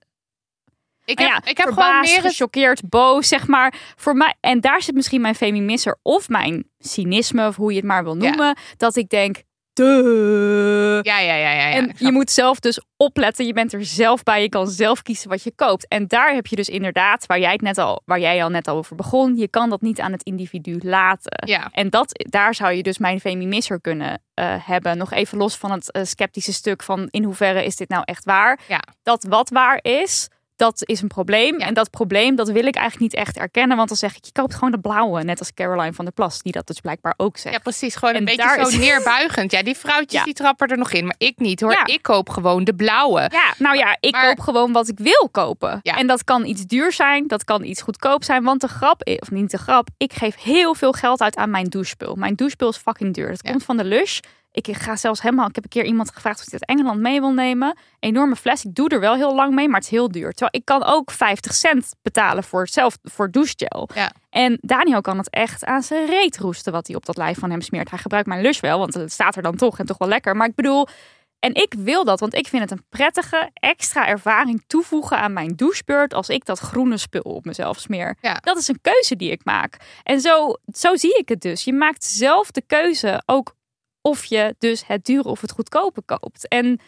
ik heb, ja, ik heb gewoon meer gechoqueerd, boos, zeg maar. Voor mij, en daar zit misschien mijn feminisme of mijn cynisme, of hoe je het maar wil noemen. Dat ik denk, Duh. Ja, ja, ja, ja. En je moet zelf dus opletten. Je bent er zelf bij. Je kan zelf kiezen wat je koopt. En daar heb je dus inderdaad, waar jij het net al, waar jij al net over begon, je kan dat niet aan het individu laten. Ja. En dat, daar zou je dus mijn feminisser kunnen uh, hebben. Nog even los van het uh, sceptische stuk van in hoeverre is dit nou echt waar? Ja. Dat wat waar is, dat is een probleem. En dat probleem, dat wil ik eigenlijk niet echt erkennen. Want dan zeg ik, je koopt gewoon de blauwe. Net als Caroline van der Plas, die dat dus blijkbaar ook zegt. Ja, precies. Gewoon een beetje zo neerbuigend. Ja, die vrouwtjes die trappen er nog in. Maar ik niet hoor. Ik koop gewoon de blauwe. Ja, nou ja, ik koop gewoon wat ik wil kopen. En dat kan iets duur zijn. Dat kan iets goedkoop zijn. Want de grap, is, of niet de grap, ik geef heel veel geld uit aan mijn douchespul. Mijn douchespul is fucking duur. Dat komt van de Lush. Ik ga zelfs helemaal. Ik heb een keer iemand gevraagd of hij uit Engeland mee wil nemen. Enorme fles. Ik doe er wel heel lang mee, maar het is heel duur. Terwijl ik kan ook 50 cent betalen voor zelf voor douchegel. Ja. En Daniel kan het echt aan zijn reet roesten wat hij op dat lijf van hem smeert. Hij gebruikt mijn lus wel, want het staat er dan toch en toch wel lekker. Maar ik bedoel, en ik wil dat, want ik vind het een prettige extra ervaring toevoegen aan mijn douchebeurt als ik dat groene spul op mezelf smeer. Ja. Dat is een keuze die ik maak. En zo, zo zie ik het dus. Je maakt zelf de keuze, ook of je dus het dure of het goedkope koopt. En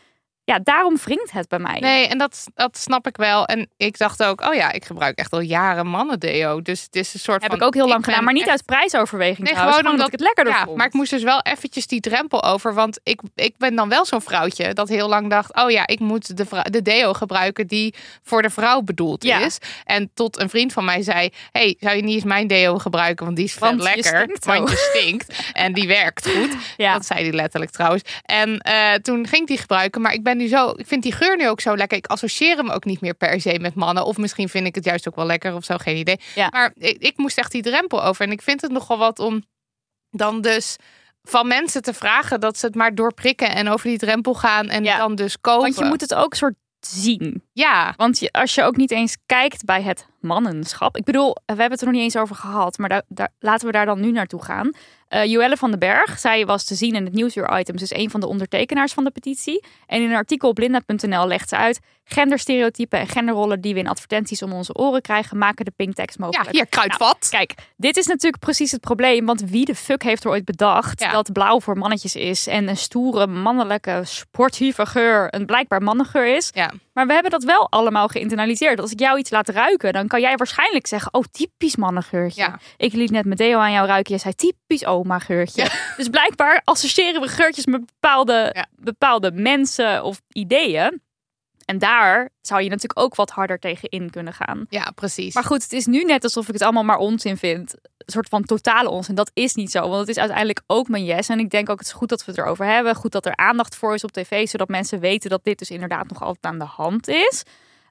ja, daarom wringt het bij mij. Nee, en dat, dat snap ik wel. En ik dacht ook, oh ja, ik gebruik echt al jaren mannendeo. Dus het is een soort Heb van... ik ook heel lang gedaan, maar niet uit prijsoverweging nee, trouwens. Gewoon omdat ik het lekkerder ja, vond. Maar ik moest dus wel eventjes die drempel over. Want ik, ik ben dan wel zo'n vrouwtje dat heel lang dacht... oh ja, ik moet de, de deo gebruiken die voor de vrouw bedoeld Ja. is. En tot een vriend van mij zei... hey, zou je niet eens mijn deo gebruiken? Want die is je lekker. stinkt want je stinkt. en die werkt goed. Ja. Dat zei hij letterlijk trouwens. En eh, toen ging ik die gebruiken. Maar ik ben nu zo... Ik vind die geur nu ook zo lekker. Ik associeer hem ook niet meer per se met mannen. Of misschien vind ik het juist ook wel lekker of zo. Geen idee. Ja. Maar ik, ik moest echt die drempel over. En ik vind het nogal wat om dan dus van mensen te vragen dat ze het maar doorprikken en over die drempel gaan en Ja. dan dus kopen. Want je moet het ook soort zien. Ja, Want je, als je ook niet eens kijkt bij het mannenschap. Ik bedoel, we hebben het er nog niet eens over gehad, maar daar, daar, laten we daar dan nu naartoe gaan. Eh Joelle van den Berg, zij was te zien in het Nieuwsuur-items, is een van de ondertekenaars van de petitie. En in een artikel op blinda.nl legt ze uit... genderstereotypen en genderrollen die we in advertenties om onze oren krijgen... maken de pinktekst ja mogelijk. hier kruidvat. Kijk, dit is natuurlijk precies het probleem. Want wie de fuck heeft er ooit bedacht Ja. dat blauw voor mannetjes is en een stoere, mannelijke, sportieve geur een blijkbaar mannengeur is? Ja. Maar we hebben dat wel allemaal geïnternaliseerd. Als ik jou iets laat ruiken, dan kan jij waarschijnlijk zeggen: Oh, typisch mannengeurtje. Ja. Ik liet net deo aan jou ruiken. Jij zei typisch oma geurtje. Dus blijkbaar associëren we geurtjes met bepaalde, Ja. bepaalde mensen of ideeën. En daar zou je natuurlijk ook wat harder tegen in kunnen gaan. Ja, precies. Maar goed, het is nu net alsof ik het allemaal maar onzin vind. Soort van totale ons. En dat is niet zo, want het is uiteindelijk ook mijn yes. En ik denk ook, het is goed dat we het erover hebben. Goed dat er aandacht voor is op tv, zodat mensen weten dat dit dus inderdaad nog altijd aan de hand is.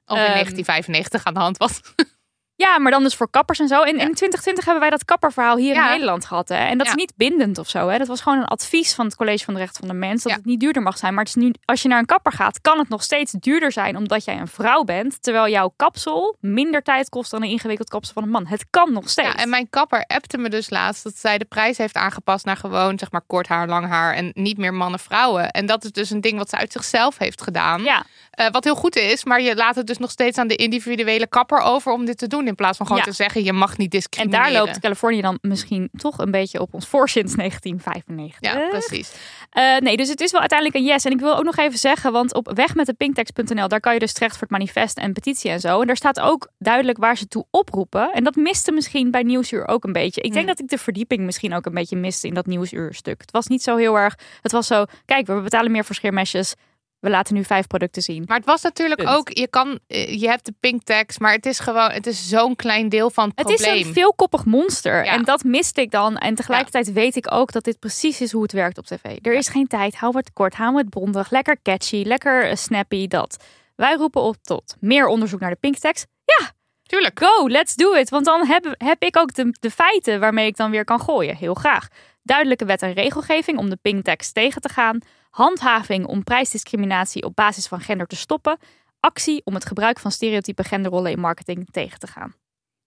Of in Ehm, 1995 aan de hand was. Ja, maar dan dus voor kappers en zo. In, in 2020 hebben wij dat kapperverhaal hier in Nederland gehad. Hè? En dat is niet bindend of zo. Hè? Dat was gewoon een advies van het College van de Rechten van de Mens. Dat het niet duurder mag zijn. Maar het is nu, als je naar een kapper gaat, kan het nog steeds duurder zijn. Omdat jij een vrouw bent. Terwijl jouw kapsel minder tijd kost dan een ingewikkeld kapsel van een man. Het kan nog steeds. Ja, en mijn kapper appte me dus laatst dat zij de prijs heeft aangepast naar gewoon zeg maar kort haar, lang haar en niet meer mannen, vrouwen. En dat is dus een ding wat ze uit zichzelf heeft gedaan. Ja. Eh, wat heel goed is, maar je laat het dus nog steeds aan de individuele kapper over om dit te doen in plaats van gewoon Ja. te zeggen je mag niet En discrimineren. daar loopt Californië dan misschien toch een beetje op ons voor sinds 1995. Ja, precies. Eh, nee, dus het is wel uiteindelijk een yes. En ik wil ook nog even zeggen, want op wegmetdepinktext.nl, daar kan je dus terecht voor het manifest en petitie en zo. En daar staat ook duidelijk waar ze toe oproepen. En dat miste misschien bij Nieuwsuur ook een beetje. Ik denk dat ik de verdieping misschien ook een beetje miste in dat Nieuwsuurstuk. Het was niet zo heel erg, het was zo, kijk, we betalen meer voor scheermesjes. We laten nu vijf producten zien. Maar het was natuurlijk Punt. ook, je kan, eh, je hebt de pink tax, maar het is gewoon, het is zo'n klein deel van het, Het probleem. is een veelkoppig monster. Ja. En dat miste ik dan. En tegelijkertijd weet ik ook dat dit precies is hoe het werkt op tv. Er is geen tijd. Hou het kort. Hou het bondig. Lekker catchy. Lekker eh, snappy. Dat. Wij roepen op tot meer onderzoek naar de pink tax. Ja, Tuurlijk. go. Let's do it. Want dan heb, heb ik ook de, de feiten waarmee ik dan weer kan gooien. Heel graag. Duidelijke wet en regelgeving om de pink tax tegen te gaan. Handhaving om prijsdiscriminatie op basis van gender te stoppen. Actie om het gebruik van stereotype genderrollen in marketing tegen te gaan.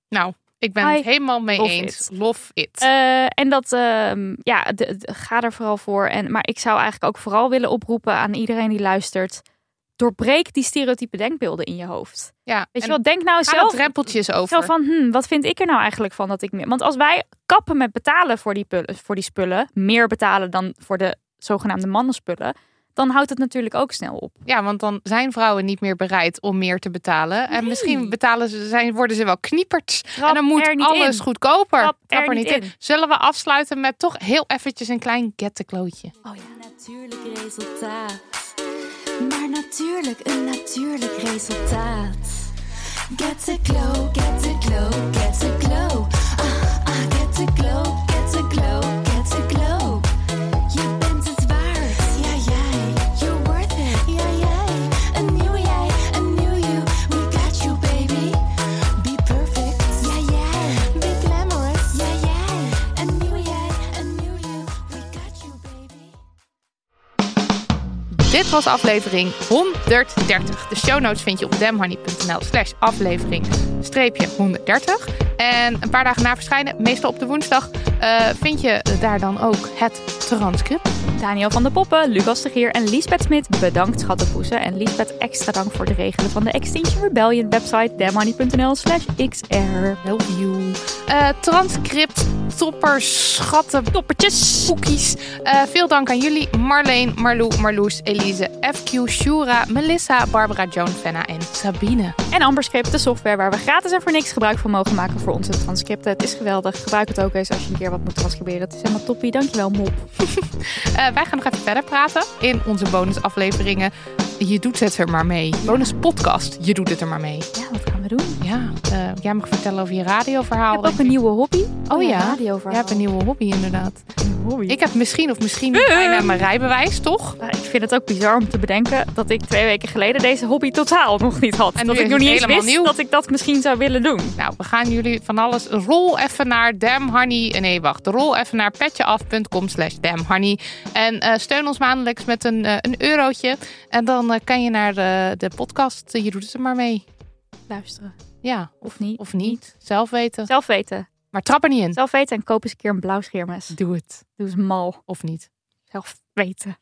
Nou, ik ben I het helemaal mee love eens. it. Love it. Eh, en dat, ehm, ja, de, de- ga er vooral voor. En, maar ik zou eigenlijk ook vooral willen oproepen aan iedereen die luistert. Doorbreek die stereotype denkbeelden in je hoofd. ja, Weet je wel, denk nou zelf drempeltjes zo over. van, hm, wat vind ik er nou eigenlijk van dat ik meer... Want als wij kappen met betalen voor die, voor die spullen, meer betalen dan voor de zogenaamde mannenspullen, dan houdt het natuurlijk ook snel op. Ja, want dan zijn vrouwen niet meer bereid om meer te betalen. En misschien betalen ze, zijn, worden ze wel knieperd. Trap en dan moet er niet alles in. goedkoper. Trap Trap er niet in. Zullen we afsluiten met toch heel eventjes een klein getteklootje? Natuurlijk resultaat. Maar natuurlijk een natuurlijk resultaat. Get the glow, get the glow, get the glow. Dit was aflevering 130. De show notes vind je op demhoney.nl slash aflevering streepje 130. En een paar dagen na verschijnen, meestal op de woensdag, eh, vind je daar dan ook het transcript. Daniel van der Poppen, Lucas de Geer en Liesbeth Smit, bedankt schattenpoesen. En Liesbeth extra dank voor de regelen van de Extinction Rebellion website dammoney.nl slash xr. Love you. Eh, transcript, toppers, schatten, Toppertjes! Cookies. Eh, veel dank aan jullie, Marleen, Marlou, Marloes, Elise, FQ, Shura, Melissa, Barbara, Joan, Fenna en Sabine. En Amberscript, de software waar we gratis en voor niks gebruik van mogen maken voor onze transcripten. Het is geweldig. Gebruik het ook eens als je een keer wat moet transcriberen. Het is helemaal toppie. Dankjewel, mop. Eh, wij gaan nog even verder praten in onze bonusafleveringen. Je doet het er maar mee. Bonus podcast, je doet het er maar mee. Ja, wat gaan we doen? Ja, eh, jij mag vertellen over je radioverhaal. Ik heb ook een nieuwe hobby. Oh ja, radioverhaal. jij hebt een nieuwe hobby inderdaad. hobby. Ik heb misschien of misschien niet bijna mijn rijbewijs, toch? Ik vind het ook bizar om te bedenken dat ik twee weken geleden deze hobby totaal nog niet had. En dat ik nog niet eens wist nieuw. dat ik dat misschien zou willen doen. Nou, we gaan jullie van alles. Rol even naar damhoney. Nee, wacht. Rol even naar petjeaf.com slash damhoney. En eh, steun ons maandelijks met een, eh, een eurotje. En dan eh, kan je naar de, de podcast. je doet het er maar mee. Luisteren. Ja, Of niet. of niet. Zelf weten. Zelf weten. Maar trap er niet in. Zelf weten en koop eens een keer een blauw scheermes. Doe het. Doe eens mal. Of niet. Zelf weten.